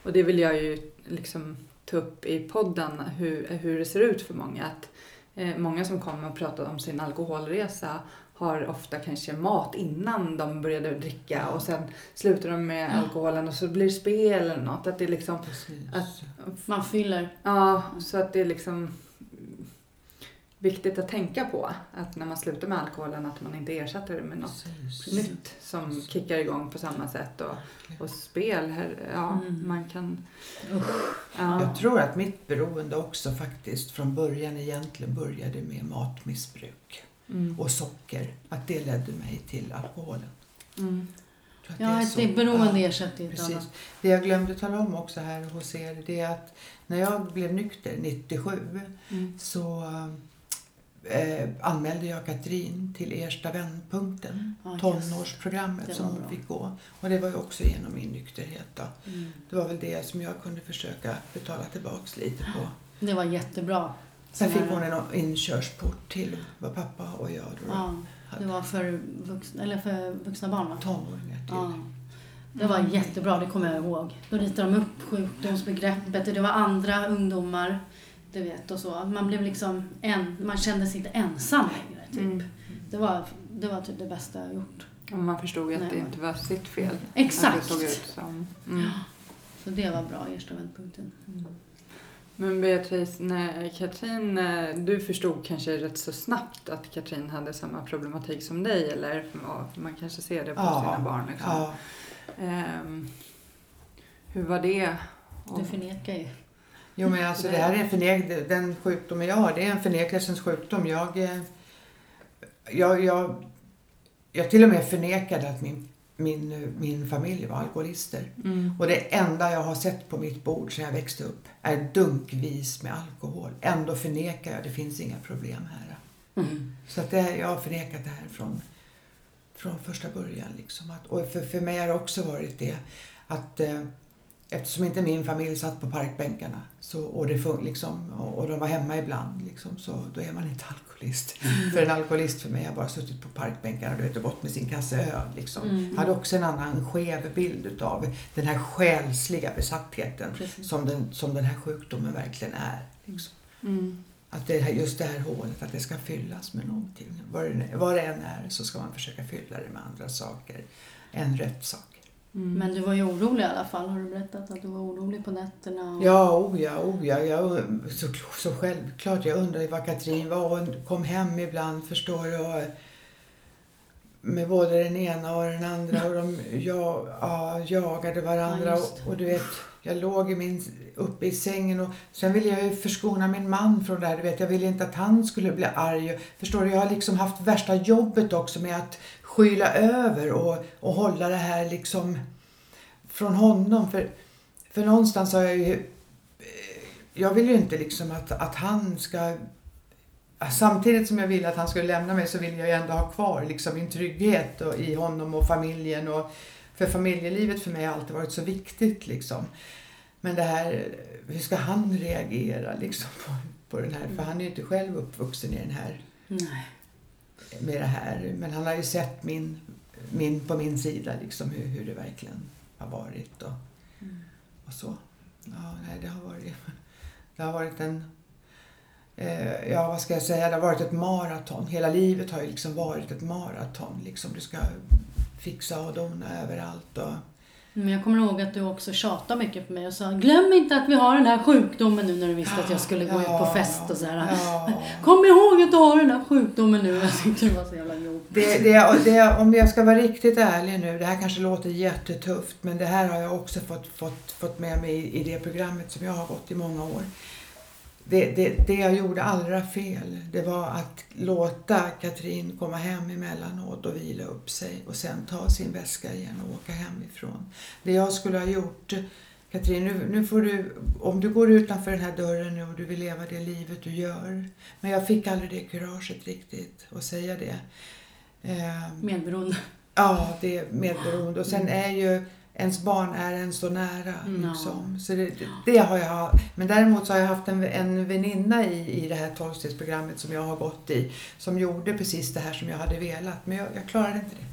Speaker 1: och det vill jag ju liksom ta upp i podden, hur, hur det ser ut för många. Att, eh, många som kommer och pratar om sin alkoholresa har ofta kanske mat innan de började dricka och sen slutar de med alkoholen och så blir det spel eller något. Att det är liksom,
Speaker 4: Precis.
Speaker 1: Att-
Speaker 3: Man fyller.
Speaker 1: ja, så att det är liksom viktigt att tänka på att när man slutar med alkoholen att man inte ersätter det med något
Speaker 4: Precis.
Speaker 1: nytt som kickar igång på samma sätt. Och, och spel, här, ja,
Speaker 3: Mm.
Speaker 1: man kan... Ja.
Speaker 4: Jag tror att mitt beroende också faktiskt från början egentligen började med matmissbruk
Speaker 1: Mm.
Speaker 4: och socker. Att det ledde mig till alkoholen.
Speaker 1: Mm.
Speaker 4: Jag tror att
Speaker 3: Ja,
Speaker 4: det är
Speaker 3: ett
Speaker 4: så.
Speaker 3: det beroende
Speaker 4: Ja,
Speaker 3: ersätter ett
Speaker 4: Precis.
Speaker 3: annat.
Speaker 4: Det jag glömde tala om också här hos er det är att när jag blev nykter 97
Speaker 1: Mm.
Speaker 4: så eh, anmälde jag Katrin till Ersta vändpunkten,
Speaker 3: Ja, just.
Speaker 4: tonårsprogrammet
Speaker 3: Det
Speaker 4: som hon
Speaker 3: bra.
Speaker 4: fick gå. Och det var ju också genom min nykterhet.
Speaker 3: Mm.
Speaker 4: Det var väl det som jag kunde försöka betala tillbaks lite på.
Speaker 3: Det var jättebra.
Speaker 4: Sen fick hon en inkörsport till vad pappa och jag då
Speaker 3: Ja, det
Speaker 4: hade.
Speaker 3: var för vuxna, eller för vuxna barn va?
Speaker 4: tonåringar till.
Speaker 3: Ja. Det var jättebra, det kommer jag ihåg. Då ritade de upp sjukdomsbegreppet och det var andra ungdomar. Du vet och så. Man blev liksom en, man kände sig inte ensam längre. Typ.
Speaker 1: Mm.
Speaker 3: Det, var, det var typ det bästa jag gjort.
Speaker 1: Och man förstod ju att
Speaker 3: Nej,
Speaker 1: det inte var sitt fel.
Speaker 3: Exakt.
Speaker 1: Att det såg ut som. Mm.
Speaker 3: Så det var bra, Ersta vändpunkten.
Speaker 1: Men Beatrice, när Katrin, eh, du förstod kanske rätt så snabbt att Katrin hade samma problematik som dig eller ja, man kanske ser det på
Speaker 4: Ja,
Speaker 1: sina barn. Liksom.
Speaker 4: Ja,
Speaker 1: Ehm, hur var det?
Speaker 3: Du förnekar ju.
Speaker 4: Jo men alltså det här är förnek- den sjukdomen jag har, det är en förnekelsens sjukdom. Jag, eh, jag, jag, jag till och med förnekade att min, min, min familj var alkoholister.
Speaker 1: Mm.
Speaker 4: Och det enda jag har sett på mitt bord sedan jag växte upp är dunkvis med alkohol. Ändå förnekar jag, det finns inga problem här.
Speaker 3: Mm.
Speaker 4: Så att det, jag har förnekat det här från, från första början. Liksom. Att, och för, för mig har det också varit det att eh, eftersom inte min familj satt på parkbänkarna så, och, det fun, liksom, och, och de var hemma ibland liksom, så då är man inte alkoholist. För en alkoholist för mig har bara suttit på parkbänkarna du vet, och gått med sin kasse öl. Liksom.
Speaker 3: Mm.
Speaker 4: Jag hade också en annan skev bild utav den här själsliga besattheten
Speaker 3: Precis.
Speaker 4: som den, som den här sjukdomen verkligen är. Liksom.
Speaker 1: Mm.
Speaker 4: Att det här, just det här hålet, att det ska fyllas med någonting. Vad det, vad det än är så ska man försöka fylla det med andra saker än rätt saker.
Speaker 1: Mm.
Speaker 3: Men du var ju orolig i alla fall. Har du berättat att du var orolig på nätterna? Och...
Speaker 4: Ja, oh ja, oh ja. Jag, så, så självklart. Jag undrade vad Katrin var. Hon kom hem ibland, förstår. Och, med både den ena och den andra. Och de ja, ja, jagade varandra.
Speaker 3: Ja,
Speaker 4: och, och du vet, jag låg i min, uppe i sängen. Och sen ville jag ju förskona min man från det här. Du vet, jag ville inte att han skulle bli arg. Förstår du, jag har liksom haft värsta jobbet också med att skyla över och, och hålla det här liksom från honom. För, för någonstans har jag ju... Eh, jag vill ju inte liksom att, att han ska... Samtidigt som jag vill att han ska lämna mig så vill jag ju ändå ha kvar liksom min trygghet och, i honom och familjen. Och, För familjelivet för mig har alltid varit så viktigt liksom. Men det här, hur ska han reagera liksom på, på den här? För han är ju inte själv uppvuxen i den här,
Speaker 3: Nej
Speaker 4: med det här. Men han har ju sett min, min, på min sida liksom hur, hur det verkligen har varit och, och så. Ja, nej, det har varit, det har varit en, eh, ja vad ska jag säga, det har varit ett maraton. Hela livet har ju liksom varit ett maraton. Liksom. Du ska fixa och dona överallt. Och,
Speaker 3: Men jag kommer ihåg att du också tjatade mycket på mig och sa glöm inte att vi har den här sjukdomen nu när du visste att jag skulle gå ut på fest och sådär.
Speaker 4: Ja.
Speaker 3: Kom ihåg att du har den här sjukdomen nu. Jag tyckte det var så jävla jobbigt.
Speaker 4: Det, det, det, om jag ska vara riktigt ärlig nu, det här kanske låter jättetufft, men det här har jag också fått, fått, fått med mig i, i det programmet som jag har gått i många år. Det, det, det jag gjorde allra fel, det var att låta Katrin komma hem emellanåt och vila upp sig och sen ta sin väska igen och åka hemifrån. Det jag skulle ha gjort, Katrin, nu, nu får du, om du går utanför den här dörren nu och du vill leva det livet du gör. Men jag fick aldrig det kuraget riktigt att säga det. Eh,
Speaker 3: Medberoende.
Speaker 4: Ja, det är medberoende. Och sen är ju ens barn är en så nära.
Speaker 3: Mm.
Speaker 4: Liksom. Så det, det, det har jag Men däremot så har jag haft en, en väninna i, i det här tolvstegsprogrammet som jag har gått i. Som gjorde precis det här som jag hade velat. Men jag, jag klarade inte det.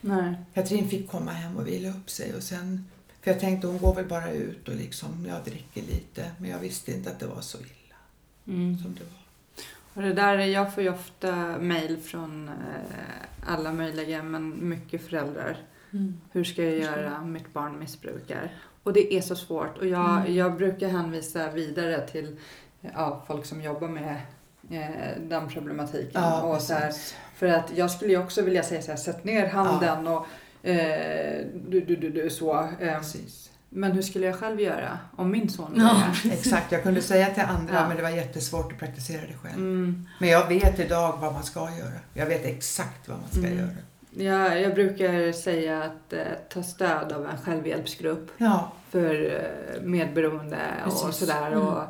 Speaker 1: Nej.
Speaker 4: Katrin fick komma hem och vila upp sig. Och sen, för jag tänkte hon går väl bara ut och liksom, jag dricker lite. Men jag visste inte att det var så illa
Speaker 1: Mm.
Speaker 4: som det var.
Speaker 1: Och det där, jag får ju ofta mejl från eh, alla möjliga, men mycket föräldrar.
Speaker 3: Mm.
Speaker 1: Hur ska jag göra? Mitt barn missbrukar. Och det är så svårt. Och jag,
Speaker 3: Mm.
Speaker 1: jag brukar hänvisa vidare till ja, folk som jobbar med eh, den problematiken. och så här, för att jag skulle ju också vilja säga så här, sätt ner handen och eh, du, du, du, du, så. Eh, men hur skulle jag själv göra om min son
Speaker 3: Ja.
Speaker 1: det?
Speaker 4: Exakt, jag kunde säga till andra
Speaker 1: Ja.
Speaker 4: men det var jättesvårt att praktisera det själv.
Speaker 1: Mm.
Speaker 4: Men jag vet idag vad man ska göra. Jag vet exakt vad man ska
Speaker 1: Mm.
Speaker 4: göra.
Speaker 1: Jag, jag brukar säga att eh, ta stöd av en självhjälpsgrupp
Speaker 4: Ja,
Speaker 1: för eh, medberoende och
Speaker 4: Precis.
Speaker 1: sådär.
Speaker 3: Mm.
Speaker 1: Och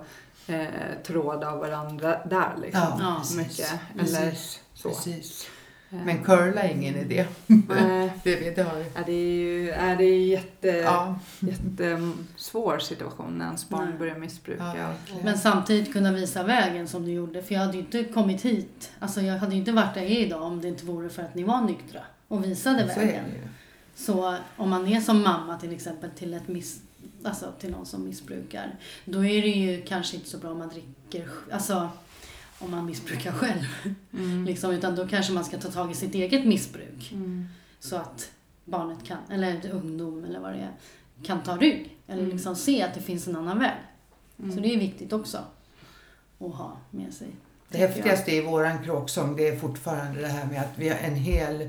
Speaker 1: eh, tråd av varandra där liksom.
Speaker 4: ja,
Speaker 3: Ja.
Speaker 4: precis.
Speaker 1: Mycket. Eller
Speaker 4: Precis.
Speaker 1: så.
Speaker 4: precis.
Speaker 1: Eh,
Speaker 4: Men curla är ingen idé.
Speaker 1: nej,
Speaker 4: Det, det har vi.
Speaker 1: ja, det är ju är det är jätte,
Speaker 4: Ja,
Speaker 1: jättesvår situation när ens barn
Speaker 3: Nej.
Speaker 1: börjar missbruka.
Speaker 4: ja.
Speaker 3: Men samtidigt kunna visa vägen som du gjorde. För jag hade ju inte kommit hit. Alltså jag hade ju inte varit där jag är idag om det inte vore för att ni var nyktra. Och visade
Speaker 4: så
Speaker 3: vägen. Så om man är som mamma till exempel till, ett miss, alltså till någon som missbrukar. Då är det ju kanske inte så bra om man dricker, alltså om man missbrukar själv.
Speaker 1: Mm.
Speaker 3: Liksom, utan då kanske man ska ta tag i sitt eget missbruk.
Speaker 1: Mm.
Speaker 3: Så att barnet kan, eller ungdom eller vad det är, kan ta rygg. Eller
Speaker 1: Mm.
Speaker 3: liksom se att det finns en annan väg.
Speaker 1: Mm.
Speaker 3: Så det är viktigt också att ha med sig.
Speaker 4: Det häftigaste i våran kråksång det är fortfarande det här med att vi har en hel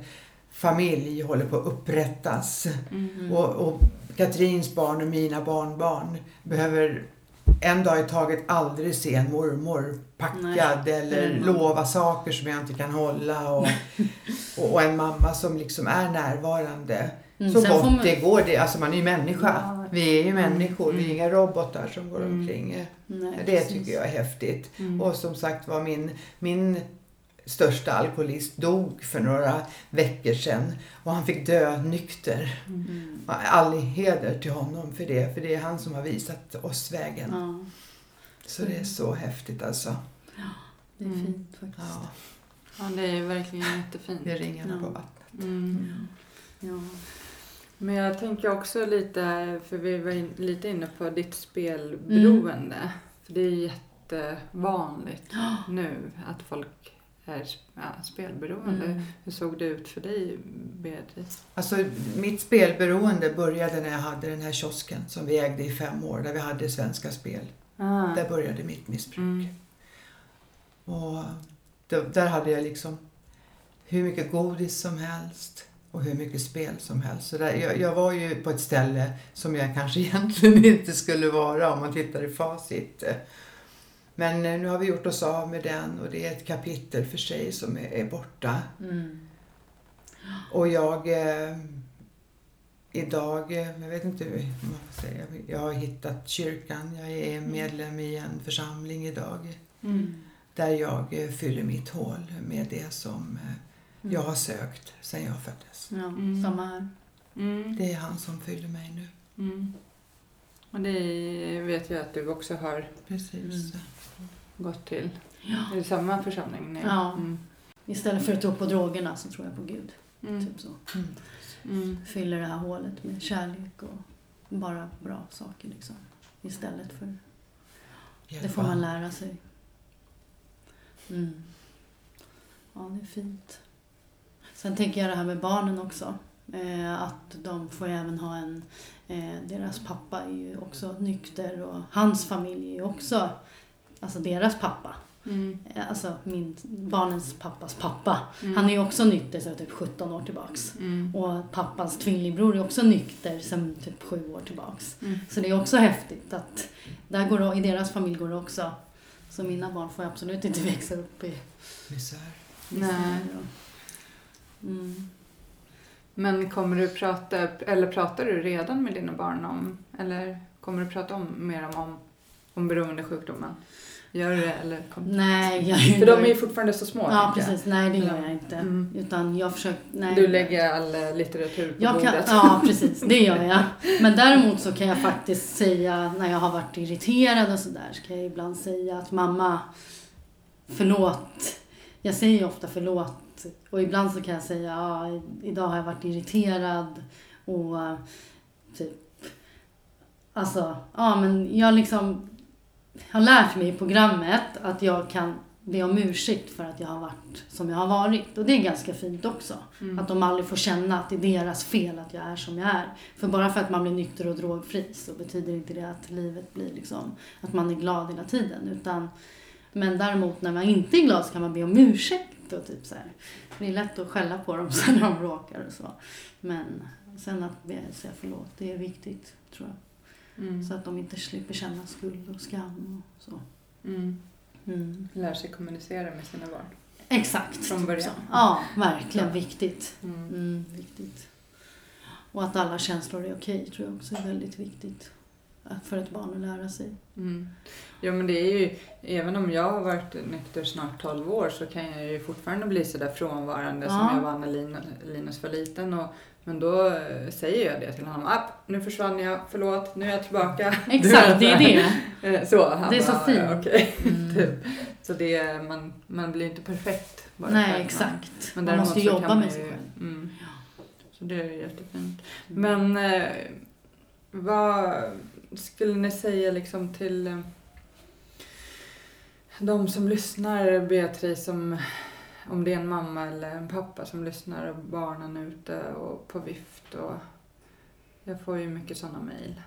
Speaker 4: familj håller på att upprättas.
Speaker 1: Mm.
Speaker 4: Och, och Katrins barn och mina barnbarn behöver en dag i taget aldrig se en mormor packad eller
Speaker 3: Mm.
Speaker 4: lova saker som jag inte kan hålla. Och, och, en mamma som liksom är närvarande.
Speaker 3: Mm,
Speaker 4: Så
Speaker 3: sen
Speaker 4: gott
Speaker 3: man-
Speaker 4: det går. Det, alltså man är ju människa.
Speaker 1: Ja.
Speaker 4: Vi är ju människor. Vi är
Speaker 1: Mm.
Speaker 4: inga robotar som går
Speaker 1: Mm.
Speaker 4: omkring.
Speaker 3: Nej,
Speaker 4: Det
Speaker 3: precis.
Speaker 4: tycker jag är häftigt.
Speaker 1: Mm.
Speaker 4: Och som sagt var min, min största alkoholist dog för några veckor sedan. Och han fick dö nykter.
Speaker 3: Mm.
Speaker 4: All heder till honom för det. För det är han som har visat oss vägen.
Speaker 3: Ja,
Speaker 4: Så det är så häftigt alltså.
Speaker 3: det är
Speaker 1: Mm.
Speaker 3: fint faktiskt.
Speaker 4: Ja,
Speaker 1: Ja, det är verkligen jättefint.
Speaker 4: det är ringarna
Speaker 3: Ja.
Speaker 4: på vattnet.
Speaker 1: Mm.
Speaker 3: Ja.
Speaker 1: Men jag tänker också lite, för vi var in, lite inne på ditt spelberoende. För det är jättevanligt nu att folk är ja, spelberoende.
Speaker 3: Mm.
Speaker 1: Hur såg det ut för dig, Beatrice?
Speaker 4: Alltså, mitt spelberoende började när jag hade den här kiosken som vi ägde i fem år. Där vi hade Svenska Spel.
Speaker 1: Ah.
Speaker 4: Där började mitt missbruk.
Speaker 1: Mm.
Speaker 4: Och där hade jag liksom hur mycket godis som helst och hur mycket spel som helst. Så där, jag, jag var ju på ett ställe som jag kanske egentligen inte skulle vara om man tittar i facit. Men eh, nu har vi gjort oss av med den och det är ett kapitel för sig som är, är borta.
Speaker 3: Mm.
Speaker 4: Och jag eh, idag, eh, jag vet inte hur man får säga, jag har hittat kyrkan. Jag är medlem i en församling idag.
Speaker 1: Mm.
Speaker 4: Där jag eh, fyller mitt hål med det som eh, jag har sökt sedan jag föddes.
Speaker 3: Ja,
Speaker 1: Mm.
Speaker 3: samma här.
Speaker 1: Mm.
Speaker 4: Det är han som fyller mig nu.
Speaker 1: Mm. Och det vet jag att du också har
Speaker 4: Precis.
Speaker 1: gått till.
Speaker 3: Ja.
Speaker 1: Är det samma församling? Nej.
Speaker 3: Ja.
Speaker 1: Mm.
Speaker 3: Istället för att tro på drogerna så tror jag på Gud.
Speaker 1: Mm.
Speaker 3: Typ så.
Speaker 4: Mm.
Speaker 3: Fyller det här hålet med kärlek och bara bra saker liksom. Istället för... Det får man lära sig. Mm. Ja, det är fint. Sen tänker jag det här med barnen också. Eh, att de får ju även ha en... Eh, deras pappa är ju också nykter och hans familj är ju också... Alltså deras pappa.
Speaker 1: Mm.
Speaker 3: Eh, Alltså min, barnens pappas pappa.
Speaker 1: Mm.
Speaker 3: Han är ju också nykter sedan typ 17 år tillbaks.
Speaker 1: Mm.
Speaker 3: Och pappans tvillingbror är också nykter sedan typ 7 år tillbaks.
Speaker 1: Mm.
Speaker 3: Så det är också häftigt att där går det, i deras familj går det också. Så mina barn får absolut inte växa upp i
Speaker 4: Misär.
Speaker 1: Nej.
Speaker 3: Mm.
Speaker 1: Men kommer du prata, eller pratar du redan med dina barn om, eller kommer du prata om, mer om, om, om beroendesjukdomen? Gör du det eller? Kom...
Speaker 3: Nej, jag
Speaker 1: För de är ju fortfarande så små.
Speaker 3: Ja, precis. Nej, det gör jag inte.
Speaker 1: Mm.
Speaker 3: Utan jag försöker... Nej.
Speaker 1: Du lägger all eh, litteratur på
Speaker 3: jag kan,
Speaker 1: bordet.
Speaker 3: Ja, precis. Det gör jag. Men däremot så kan jag faktiskt säga när jag har varit irriterad och sådär så kan jag ibland säga att mamma, förlåt. Jag säger ju ofta förlåt. Och ibland så kan jag säga ja, idag har jag varit irriterad och typ Alltså, ja men jag liksom har lärt mig i programmet att jag kan be om ursäkt för att jag har varit som jag har varit. Och det är ganska fint också.
Speaker 1: Mm.
Speaker 3: Att de aldrig får känna att det är deras fel att jag är som jag är. För bara för att man blir nykter och drogfri så betyder inte det att livet blir liksom, att man är glad hela tiden. Utan, men däremot när man inte är glad så kan man be om ursäkt och typ så här. Det är lätt att skälla på dem sen när de bråkar och så. Men sen att be, säga förlåt, det är viktigt tror jag.
Speaker 1: Mm.
Speaker 3: Så att de inte slipper känna skuld och skam och så.
Speaker 1: Mm.
Speaker 3: Mm.
Speaker 1: Lär sig kommunicera med sina barn.
Speaker 3: Exakt.
Speaker 1: Från början.
Speaker 3: Så. Ja, verkligen
Speaker 1: Ja.
Speaker 3: viktigt.
Speaker 1: Mm.
Speaker 3: Mm, viktigt. Och att alla känslor är okej tror jag också är väldigt viktigt. Att för ett barn att lära sig.
Speaker 1: Mm. Ja men det är ju, även om jag har varit nykter snart 12 år så kan jag ju fortfarande bli sådär frånvarande som
Speaker 3: Ja.
Speaker 1: jag var när Lin- Linus var liten. Och, men då eh, säger jag det till honom. App, nu försvann jag, förlåt, nu är jag tillbaka.
Speaker 3: Exakt, det är det.
Speaker 1: Eh, Så, han
Speaker 3: Det är så
Speaker 1: bara,
Speaker 3: fint.
Speaker 1: "Ja, Okej,
Speaker 3: Mm.
Speaker 1: typ. Så det, är- man, man blir inte perfekt. bara
Speaker 3: Nej,
Speaker 1: att
Speaker 3: exakt.
Speaker 1: Men
Speaker 3: Man måste
Speaker 1: så
Speaker 3: jobba med sig själv.
Speaker 1: Mm. Så det är jättefint.
Speaker 3: Mm.
Speaker 1: Men eh, vad skulle ni säga liksom till eh, de som lyssnar, Beatrice, om, om det är en mamma eller en pappa som lyssnar och barnen är ute och på vift och jag får ju mycket sådana mejl.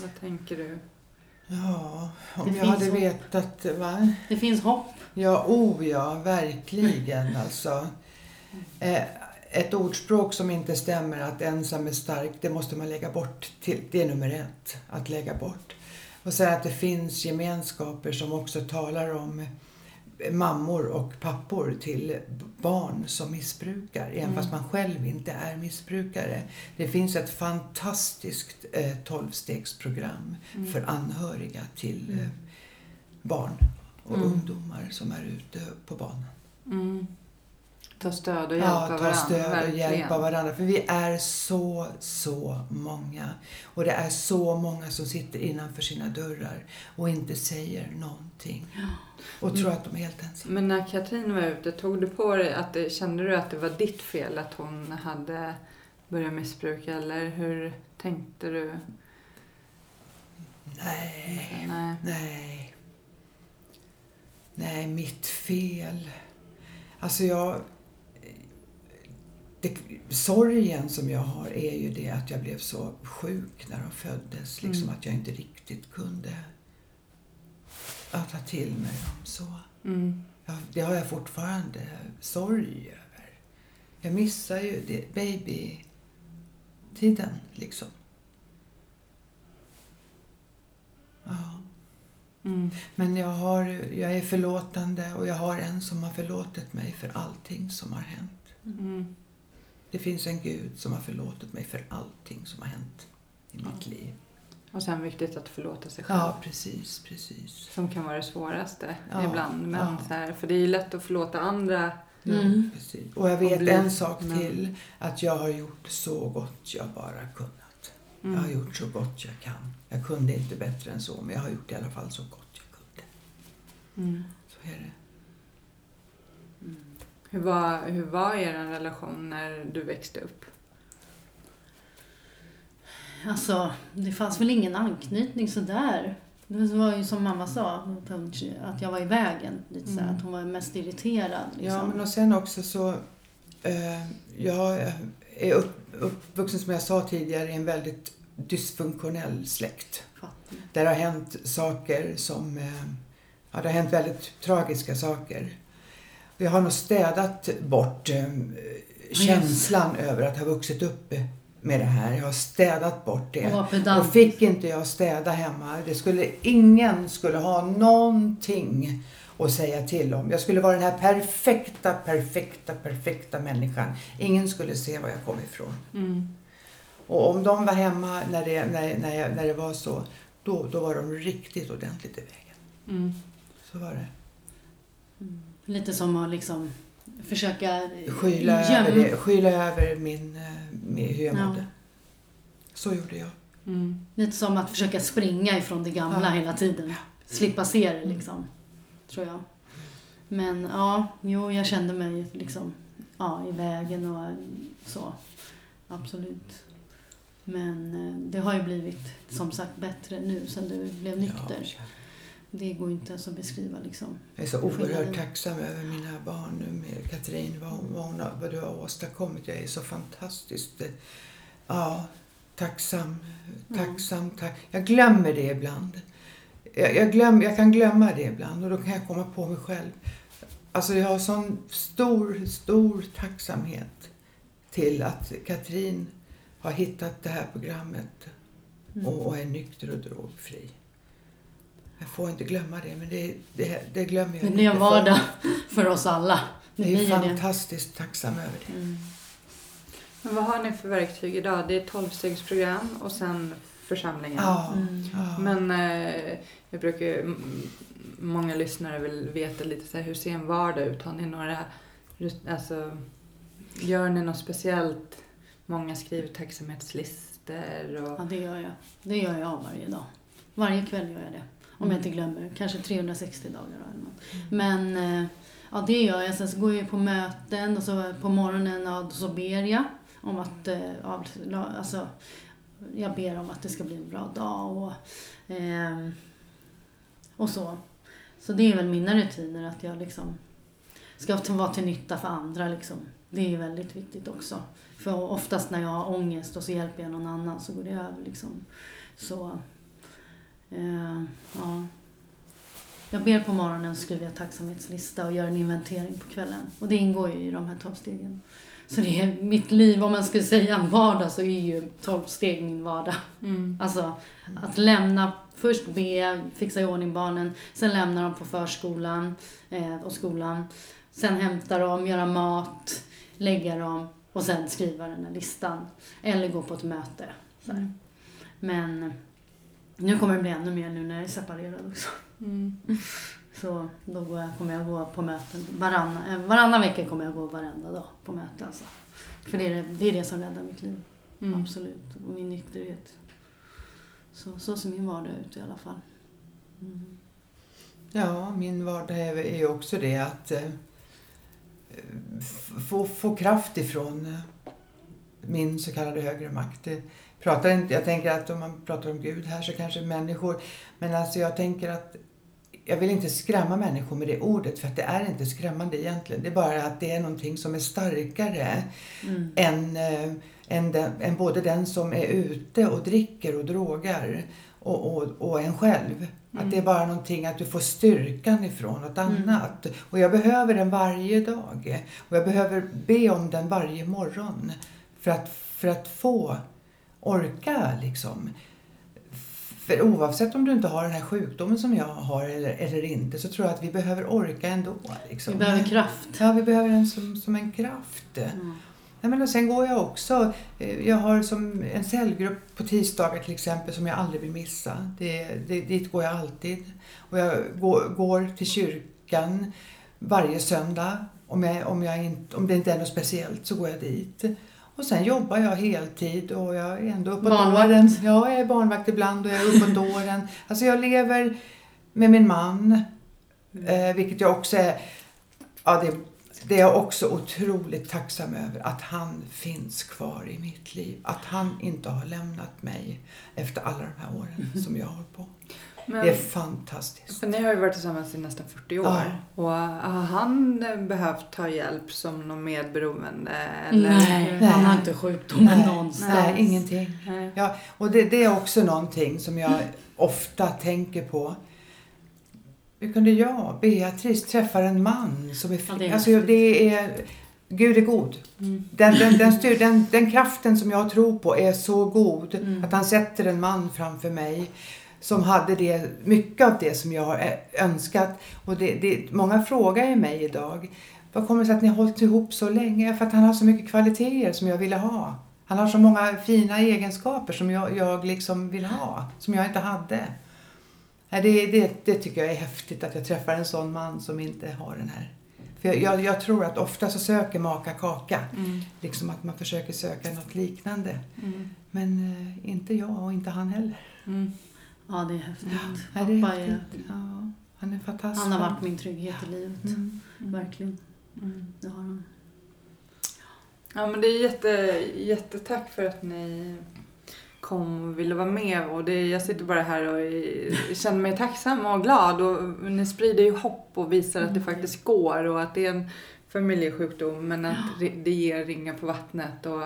Speaker 1: Vad tänker du?
Speaker 4: Ja, om
Speaker 3: Det
Speaker 4: jag hade
Speaker 3: hopp.
Speaker 4: vetat, va?
Speaker 3: Det finns hopp.
Speaker 4: Ja, oh ja, verkligen alltså. Eh, ett ordspråk som inte stämmer, att ensam är stark, det måste man lägga bort. Till, det är nummer ett, att lägga bort. Och sen att det finns gemenskaper som också talar om mammor och pappor till barn som missbrukar, även
Speaker 3: Mm.
Speaker 4: fast man själv inte är missbrukare. Det finns ett fantastiskt eh, tolvstegsprogram
Speaker 1: Mm.
Speaker 4: för anhöriga till eh,
Speaker 3: Mm.
Speaker 4: barn och
Speaker 1: Mm.
Speaker 4: ungdomar som är ute på banan.
Speaker 1: Mm. Ta stöd och hjälpa
Speaker 4: Ja, ta
Speaker 1: varandra.
Speaker 4: stöd och
Speaker 1: verkligen.
Speaker 4: hjälpa varandra. För vi är så, så många. Och det är så många som sitter innanför sina dörrar och inte säger någonting. Och tror att de är helt ensamma.
Speaker 1: Men när Katrin var ute, tog du på dig att det, kände du att det var ditt fel att hon hade börjat missbruka eller hur tänkte du?
Speaker 4: Nej,
Speaker 1: Nej.
Speaker 4: nej. Nej, mitt fel. Alltså jag... Det, sorgen som jag har är ju det att jag blev så sjuk när de föddes. Liksom
Speaker 1: Mm.
Speaker 4: att jag inte riktigt kunde ta till mig dem så.
Speaker 1: Mm.
Speaker 4: Ja, det har jag fortfarande sorg över. Jag missar ju det, babytiden liksom. Ja.
Speaker 1: Mm.
Speaker 4: Men jag, har, jag är förlåtande och jag har en som har förlåtit mig för allting som har hänt.
Speaker 1: Mm.
Speaker 4: Det finns en Gud som har förlåtit mig för allting som har hänt i mitt liv.
Speaker 1: Och sen viktigt att förlåta sig själv.
Speaker 4: Ja, precis, precis.
Speaker 1: Som kan vara det svåraste
Speaker 4: Ja,
Speaker 1: ibland. Men
Speaker 4: ja.
Speaker 1: så här, för det är ju lätt att förlåta andra
Speaker 3: Mm.
Speaker 4: Precis. Och jag vet
Speaker 1: bli-
Speaker 4: en sak
Speaker 1: men-
Speaker 4: till. Att jag har gjort så gott jag bara kunnat. Jag har
Speaker 1: Mm.
Speaker 4: gjort så gott jag kan. Jag kunde inte bättre än så, men jag har gjort i alla fall så gott jag kunde.
Speaker 1: Mm.
Speaker 4: Så är det.
Speaker 1: Hur var, hur var er relation när du växte upp?
Speaker 3: Alltså, det fanns väl ingen anknytning sådär. Det var ju som mamma sa, att jag var i vägen. Lite så här,
Speaker 1: Mm.
Speaker 3: att hon var mest irriterad. Liksom.
Speaker 4: Ja, men och sen också så... Eh, jag är upp, uppvuxen, som jag sa tidigare, i en väldigt dysfunktionell släkt.
Speaker 3: Fattar.
Speaker 4: Där har hänt saker som... Eh, ja, det har hänt väldigt tragiska saker. Jag har nog städat bort eh, känslan över att ha vuxit upp med det här. Jag har städat bort det.
Speaker 3: Och
Speaker 4: fick inte jag städa hemma, det skulle, ingen skulle ha någonting att säga till om. Jag skulle vara den här perfekta, perfekta, perfekta människan. Ingen skulle se var jag kom ifrån.
Speaker 1: Mm.
Speaker 4: Och om de var hemma när det, när, när, jag, när det var så, då, då var de riktigt ordentligt i vägen.
Speaker 1: Mm.
Speaker 4: Så var det.
Speaker 3: Lite som att liksom försöka
Speaker 4: Skyla,
Speaker 3: gömma-
Speaker 4: över, det, skyla över min, eh, min, hur jag
Speaker 3: Ja.
Speaker 4: mådde. Så gjorde jag.
Speaker 1: Mm.
Speaker 3: Lite som att försöka springa ifrån det gamla
Speaker 4: Ja.
Speaker 3: hela tiden. Slippa se det liksom. Tror jag. Men ja, jo jag kände mig liksom ja, i vägen och så. Absolut. Men eh, det har ju blivit som sagt bättre nu sen du blev nykter.
Speaker 4: Ja,
Speaker 3: Det går inte ens att beskriva liksom.
Speaker 4: Jag är så oerhört tacksam över mina barn nu med Katrin, vad, hon, vad, hon vad du har åstadkommit. Jag är så fantastiskt eh, ja, tacksam. Tacksam, tack. Jag glömmer det ibland. Jag, jag, glöm, jag kan glömma det ibland och då kan jag komma på mig själv. Alltså jag har sån stor, stor tacksamhet till att Katrin har hittat det här programmet och, och är nykter och drogfri. Jag får inte glömma det, men det, det, det glömmer jag
Speaker 3: Det
Speaker 4: inte.
Speaker 3: blir en
Speaker 4: för-
Speaker 3: vardag för oss alla. Det
Speaker 4: Jag är
Speaker 3: ju det.
Speaker 4: fantastiskt tacksam över det.
Speaker 3: Mm.
Speaker 1: Men vad har ni för verktyg idag? Det är tolvstegsprogram och sen församlingen.
Speaker 4: Ja,
Speaker 3: Mm.
Speaker 4: ja.
Speaker 1: Men eh, jag brukar många lyssnare vill veta lite så här, hur ser en vardag ut? Har ni några, alltså, gör ni något speciellt? Många skriver tacksamhetslistor och...
Speaker 3: Ja, det gör jag. Det gör jag varje dag. Varje kväll gör jag det. Om jag inte glömmer. Kanske 360 dagar eller något. Men eh, ja, det gör jag. Sen så går jag på möten och så på morgonen ja, så ber jag om att eh, alltså, jag ber om att det ska bli en bra dag och, ehm, och så. Så det är väl mina rutiner att jag liksom ska vara till nytta för andra liksom. Det är väldigt viktigt också. För oftast när jag har ångest och så hjälper jag någon annan så går det över liksom. Så, eh, ja. Jag ber på morgonen, skriver jag tacksamhetslista och gör en inventering på kvällen. Och det ingår ju i de här tolv stegen. Så det är mitt liv, om man skulle säga en vardag så är ju tolv steg min vardag.
Speaker 1: Mm.
Speaker 3: Alltså att lämna, först be, fixa i ordning barnen, sen lämna dem på förskolan eh, och skolan. Sen hämta dem, göra mat, lägga dem och sen skriva den här listan. Eller gå på ett möte. Här. Men nu kommer det bli ännu mer nu när jag är separerad också.
Speaker 1: Mm.
Speaker 3: Så då går jag, kommer jag gå på möten. Varannan, eh, varannan vecka kommer jag gå varenda dag på möte. Alltså. För det är det, det är det som räddar mitt liv.
Speaker 1: Mm.
Speaker 3: Absolut. Och min nykterhet. Så, så ser min vardag ut i alla fall. Mm.
Speaker 4: Ja, min vardag är är ju också det att eh, få, få kraft ifrån eh, min så kallade högre makt. Det pratar inte, jag tänker att om man pratar om Gud här så kanske människor, men alltså jag tänker att jag vill inte skrämma människor med det ordet för att det är inte skrämmande egentligen. Det är bara att det är någonting som är starkare
Speaker 3: Mm.
Speaker 4: än, eh, än, den, än både den som är ute och dricker och drogar och, och, och en själv. Att det är bara någonting att du får styrkan ifrån något annat. Och jag behöver den varje dag. Och jag behöver be om den varje morgon. För att, för att få orka liksom. För oavsett om du inte har den här sjukdomen som jag har eller, eller inte så tror jag att vi behöver orka ändå. Liksom.
Speaker 3: Vi behöver kraft.
Speaker 4: Ja, vi behöver den som, som en kraft.
Speaker 3: Mm.
Speaker 4: Ja, men och sen går jag också, eh, jag har som en cellgrupp på tisdagar till exempel som jag aldrig vill missa. Det, det, dit går jag alltid. Och jag går, går till kyrkan varje söndag Om, jag, om, jag inte, om det inte är något speciellt så går jag dit. Och sen jobbar jag heltid och jag är ändå uppåt
Speaker 3: Barnvakt.
Speaker 4: åren. Ja, jag är barnvakt ibland och jag är uppåt åren. Alltså jag lever med min man, eh, vilket jag också är, ja det, det är jag också otroligt tacksam över. Att han finns kvar i mitt liv. Att han inte har lämnat mig efter alla de här åren som jag har på.
Speaker 1: Men,
Speaker 4: Det är fantastiskt.
Speaker 1: för ni har ju varit tillsammans i nästan 40 år.
Speaker 4: Ja.
Speaker 1: Och har han eh, behövt ta hjälp som någon medberoende? Eller?
Speaker 3: Nej,
Speaker 4: Nej.
Speaker 3: han har inte sjukdomen
Speaker 4: Nej,
Speaker 3: någonstans.
Speaker 4: Nej, ingenting.
Speaker 1: Nej.
Speaker 4: Ja, och det, det är också någonting som jag ofta tänker på. Hur kunde jag, Beatrice, träffa en man som är
Speaker 3: Ja, det är
Speaker 4: alltså, det är... Gud är god.
Speaker 1: Mm.
Speaker 4: Den, den, den, styr, den, den kraften som jag tror på är så god.
Speaker 3: Mm.
Speaker 4: Att han sätter en man framför mig som hade det, mycket av det som jag har eh, önskat. Och det, det, många frågar ju mig idag. Vad kommer det sig att ni har hållit ihop så länge? För att han har så mycket kvaliteter som jag ville ha. Han har så många fina egenskaper som jag, jag liksom vill ha. Som jag inte hade. Det, det, det tycker jag är häftigt att jag träffar en sån man som inte har den här. För jag, jag, jag tror att ofta så söker maka kaka.
Speaker 1: Mm.
Speaker 4: Liksom att man försöker söka något liknande.
Speaker 1: Mm.
Speaker 4: Men eh, inte jag och inte han heller.
Speaker 1: Mm.
Speaker 3: Ja, det är häftigt.
Speaker 4: Det är
Speaker 3: Pappa är.
Speaker 4: Ja, han är fantastisk.
Speaker 3: han har varit min trygghet i livet.
Speaker 4: Mm.
Speaker 3: Verkligen.
Speaker 1: Mm.
Speaker 3: Det har han.
Speaker 1: Ja men det är jätte, jättetack för att ni kom och ville vara med. Och det, jag sitter bara här och är, känner mig tacksam och glad. Och ni sprider ju hopp och visar att det
Speaker 3: Mm.
Speaker 1: faktiskt går. Och att det är en familjesjukdom men att det ger ringar på vattnet. Och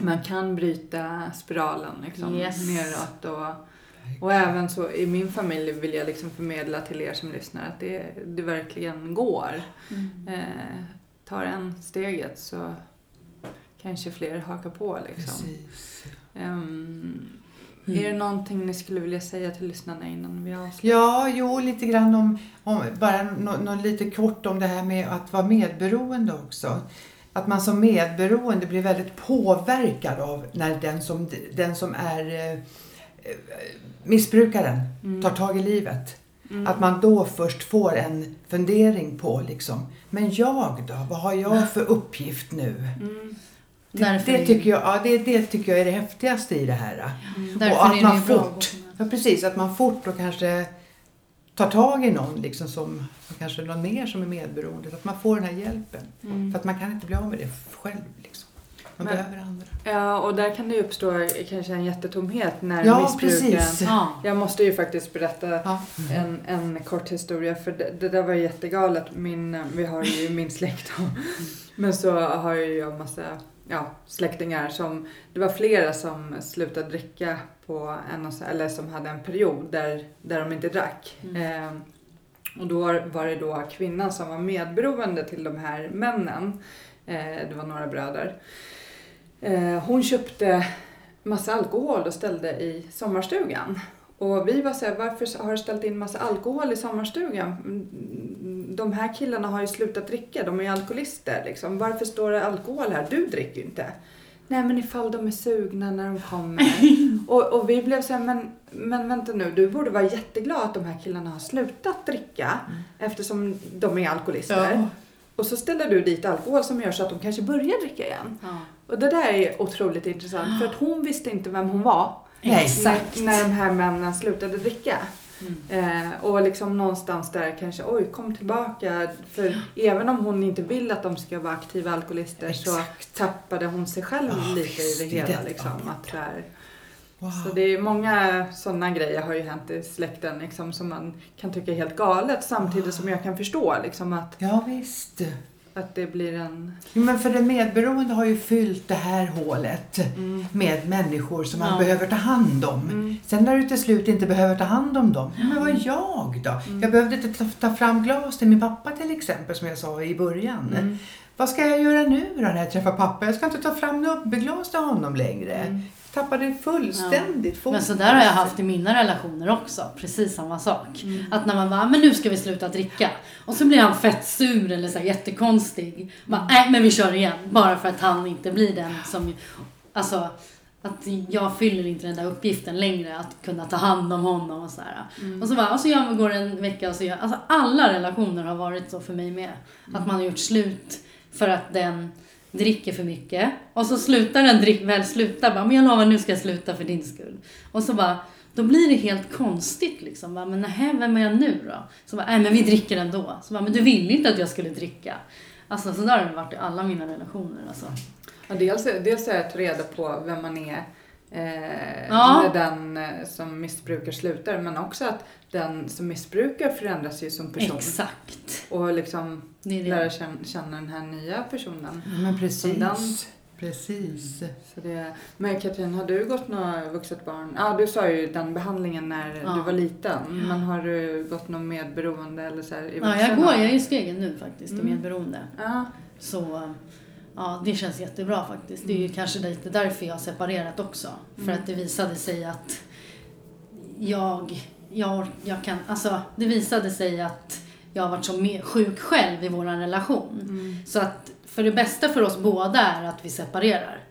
Speaker 1: man kan bryta spiralen liksom,
Speaker 3: Yes.
Speaker 1: neråt. Och, och även så i min familj vill jag liksom förmedla till er som lyssnar att det, det verkligen går. Eh, tar en steget så kanske fler hakar på liksom. Ehm,
Speaker 3: Mm.
Speaker 1: Är det någonting ni skulle vilja säga till lyssnarna innan vi avslutar?
Speaker 4: Ja, jo, lite grann om, om bara nå nå lite kort om det här med att vara medberoende också. Att man som medberoende blir väldigt påverkad av när den som, den som är eh, missbrukaren
Speaker 1: Mm.
Speaker 4: tar tag i livet.
Speaker 1: Mm.
Speaker 4: Att man då först får en fundering på liksom, men jag då? Vad har jag för uppgift nu?
Speaker 1: Mm.
Speaker 4: Det, det, tycker jag, ja, det, det tycker jag är det häftigaste i det här.
Speaker 1: Mm.
Speaker 4: Och att man fort, ja precis, att man fort och kanske tar tag i någon liksom som, kanske någon mer som är medberoende. Att man får den här hjälpen.
Speaker 1: Mm.
Speaker 4: För att man kan inte bli av med det själv Man
Speaker 1: Men-. Ja, och där kan det ju uppstå kanske en jättetomhet när
Speaker 4: Ja,
Speaker 1: missbrukaren...
Speaker 4: precis.
Speaker 3: Ja.
Speaker 1: Jag måste ju faktiskt berätta
Speaker 4: Ja.
Speaker 1: en, en kort historia för det, det där var jättegalet. Min, vi har ju min släkt och, men så har ju jag massa ja, släktingar som, det var flera som slutade dricka på en och, eller som hade en period där, där de inte drack.
Speaker 3: Mm.
Speaker 1: Eh, och då var, var det då kvinnan som var medberoende till de här männen. Eh, det var några bröder. Eh, hon köpte massa alkohol och ställde i sommarstugan. Och vi var såhär, varför har du ställt in massa alkohol i sommarstugan? Mm, De här killarna har ju slutat dricka, de är ju alkoholister liksom. Varför står det alkohol här? Du dricker ju inte. Nej men ifall de är sugna när de kommer. och, och vi blev såhär, men, men vänta nu, du borde vara jätteglad att de här killarna har slutat dricka. Eftersom de är alkoholister.
Speaker 4: Ja.
Speaker 1: Och så ställer du dit alkohol som gör så att de kanske börjar dricka igen.
Speaker 3: Ja.
Speaker 1: Och det där är otroligt intressant för att hon visste inte vem hon var
Speaker 4: Nej,
Speaker 3: Exakt.
Speaker 1: när, de här männen slutade dricka.
Speaker 3: Mm.
Speaker 1: Eh, och liksom någonstans där kanske, oj kom tillbaka. För även om hon inte vill att de ska vara aktiva alkoholister så
Speaker 4: Exakt.
Speaker 1: tappade hon sig själv
Speaker 4: Ja,
Speaker 1: lite
Speaker 4: visst,
Speaker 1: i det hela.
Speaker 4: det.
Speaker 1: Liksom,
Speaker 4: Ja.
Speaker 1: att så, här,
Speaker 4: Wow.
Speaker 1: så det är många sådana grejer har ju hänt i släkten liksom, som man kan tycka är helt galet samtidigt som jag kan förstå liksom, att,
Speaker 4: Ja visst.
Speaker 1: att det blir en...
Speaker 4: Jo, men för den medberoende har ju fyllt det här hålet
Speaker 1: Mm.
Speaker 4: med människor som man
Speaker 3: Ja.
Speaker 4: behöver ta hand om.
Speaker 1: Mm.
Speaker 4: Sen när du till slut inte behöver ta hand om dem, men vad är jag då?
Speaker 1: Mm.
Speaker 4: Jag behövde inte ta, ta fram glas till min pappa till exempel som jag sa i början.
Speaker 1: Mm.
Speaker 4: Vad ska jag göra nu då när jag träffar pappa? Jag ska inte ta fram nubbeglas till honom längre.
Speaker 1: Mm.
Speaker 4: Tappade fullständigt fokus.
Speaker 3: Men så där har jag haft i mina relationer också. Precis samma sak.
Speaker 1: Mm.
Speaker 3: Att när man bara, men nu ska vi sluta dricka. Och så blir han fett sur eller så här jättekonstig. Bara, nej men vi kör igen. Bara för att han inte blir den som, alltså att jag fyller inte den där uppgiften längre att kunna ta hand om honom och sådär.
Speaker 1: Mm.
Speaker 3: Och så bara, och så gör, går det en vecka och så gör, alltså alla relationer har varit så för mig med. Att man har gjort slut för att den dricker för mycket. Och så slutar den drick, väl slutar bara, men jag lovar nu ska jag sluta för din skull. Och så bara, då blir det helt konstigt liksom. Bara, men nähä, vem är jag nu då? Så bara, nej men vi dricker ändå. Så bara, men du ville inte att jag skulle dricka. Alltså så där har det varit i alla mina relationer alltså.
Speaker 1: Ja, dels, dels är att ta reda på vem man är eh,
Speaker 3: Ja.
Speaker 1: när den eh, som missbrukar slutar. Men också att den som missbrukar förändras ju som person.
Speaker 3: Exakt.
Speaker 1: Och liksom
Speaker 3: Det det.
Speaker 1: lära känna, känna den här nya personen.
Speaker 4: Men precis.
Speaker 1: den.
Speaker 4: Precis.
Speaker 1: Så det, men Katrin, har du gått några vuxet barn? Ja, du sa ju den behandlingen när
Speaker 3: Ja.
Speaker 1: du var liten. Men har du gått någon medberoende eller så här i
Speaker 3: Ja, jag går, jag är i stegen nu faktiskt, i
Speaker 1: Mm.
Speaker 3: medberoende.
Speaker 1: Ja.
Speaker 3: Så ja, det känns jättebra faktiskt. Det är ju kanske lite därför jag har separerat också. För
Speaker 1: Mm.
Speaker 3: att det visade sig att jag, jag, jag kan, alltså det visade sig att jag har varit så sjuk själv i vår relation.
Speaker 1: Mm.
Speaker 3: Så att för det bästa för oss båda är att vi separerar.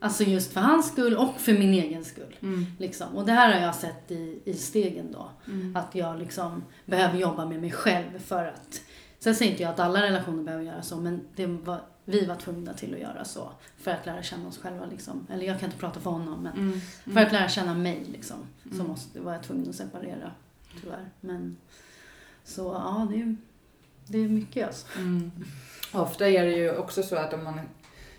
Speaker 3: Alltså just för hans skull och för min egen skull.
Speaker 1: Mm.
Speaker 3: Liksom. Och det här har jag sett i, i stegen då.
Speaker 1: Mm.
Speaker 3: Att jag liksom behöver jobba med mig själv för att... Sen säger inte jag att alla relationer behöver göra så, men det var, vi var tvungna till att göra så. För att lära känna oss själva liksom. Eller jag kan inte prata för honom, men
Speaker 1: Mm.
Speaker 3: för att lära känna mig liksom. Så
Speaker 1: Mm.
Speaker 3: måste, var jag tvungen att separera, tyvärr. Men så ja, det är, det är mycket alltså.
Speaker 1: Mm. Ofta är det ju också så att om man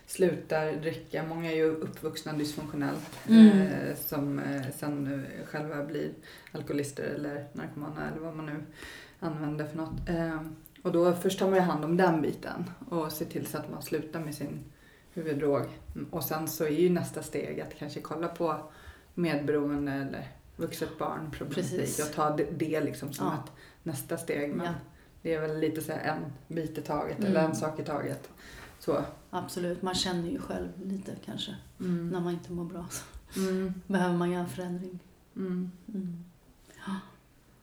Speaker 1: slutar dricka, många är ju uppvuxna dysfunktionellt
Speaker 3: Mm.
Speaker 1: eh, som eh, sen eh, själva blir alkoholister eller narkomaner eller vad man nu använder för något. Eh, och då först tar man ju hand om den biten och ser till så att man slutar med sin huvuddrog. Och sen så är ju nästa steg att kanske kolla på medberoende eller vuxet barn problematik
Speaker 3: Precis.
Speaker 1: och ta det, liksom som
Speaker 3: Ja.
Speaker 1: ett nästa steg. Men
Speaker 3: Ja.
Speaker 1: det är väl lite så en bit i taget
Speaker 3: Mm.
Speaker 1: eller en sak i taget. Så.
Speaker 3: Absolut, man känner ju själv lite kanske.
Speaker 1: Mm.
Speaker 3: När man inte mår bra så
Speaker 1: Mm.
Speaker 3: behöver man göra en förändring.
Speaker 1: Mm.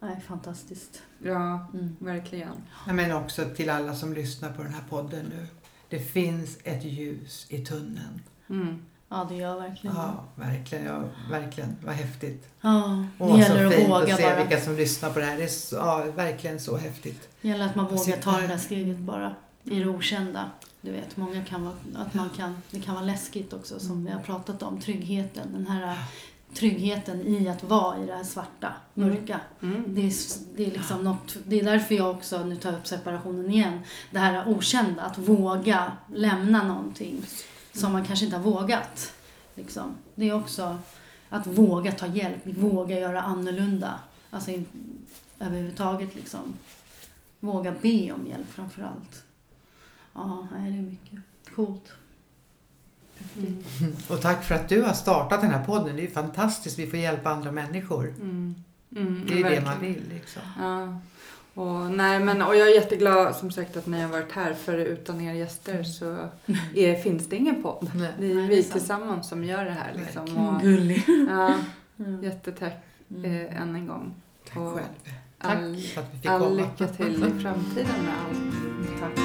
Speaker 3: Mm. Ja, Nej, fantastiskt.
Speaker 1: Ja,
Speaker 3: Mm.
Speaker 1: verkligen.
Speaker 4: Ja, Men också till alla som lyssnar på den här podden nu. Det finns ett ljus i tunneln.
Speaker 1: Mm.
Speaker 3: Ja, det gör verkligen
Speaker 4: Ja, verkligen. Ja, verkligen. Vad häftigt.
Speaker 3: Ja, det
Speaker 4: Och
Speaker 3: gäller
Speaker 4: så
Speaker 3: att
Speaker 4: fint
Speaker 3: våga
Speaker 4: att se
Speaker 3: bara.
Speaker 4: vilka som lyssnar på det här. Det är så, ja, verkligen så häftigt.
Speaker 3: Det gäller att man vågar ta det
Speaker 4: här.
Speaker 3: där steget bara. I det okända. Du vet, många kan vara, att man kan, det kan vara läskigt också som vi har pratat om. Tryggheten. Den här tryggheten i att vara i det här svarta,
Speaker 1: Mm.
Speaker 3: mörka.
Speaker 1: Mm.
Speaker 3: Det är, det är liksom något, det är därför jag också, nu tar jag upp separationen igen, det här okända, att våga lämna någonting som man kanske inte har vågat. Liksom. Det är också att våga ta hjälp, våga göra annorlunda. Alltså in, överhuvudtaget liksom. Våga be om hjälp framför allt. Ja, det är mycket coolt.
Speaker 1: Mm.
Speaker 4: Och tack för att du har startat den här podden. Det är fantastiskt. Vi får hjälpa andra människor.
Speaker 1: Mm. Mm.
Speaker 4: Det är det
Speaker 1: verkligen.
Speaker 4: man vill. Liksom.
Speaker 1: Ja. Och, nej, men, och jag är jätteglad som sagt att ni har varit här för utan er gäster så är, finns det ingen podd.
Speaker 4: Nej.
Speaker 1: Det är
Speaker 3: Nej, det
Speaker 1: vi tillsammans som gör det här. Liksom. Och,
Speaker 3: Gullig.
Speaker 1: ja,
Speaker 3: Mm.
Speaker 1: jättetack
Speaker 3: Mm.
Speaker 1: eh, än en gång.
Speaker 4: Tack
Speaker 1: Och
Speaker 4: själv
Speaker 1: All,
Speaker 4: för att vi fick
Speaker 1: all
Speaker 4: komma.
Speaker 1: lycka till i framtiden med allt. Tack.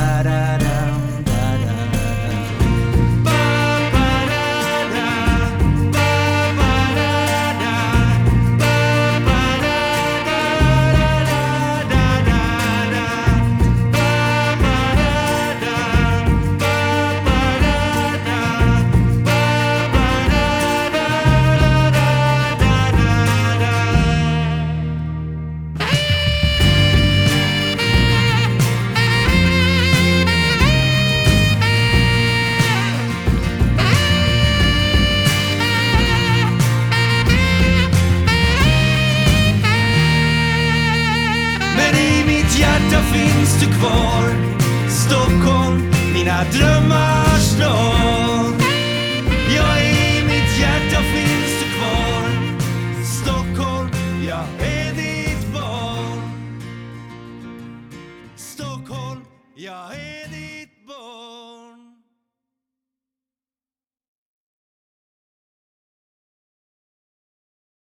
Speaker 2: drömmar.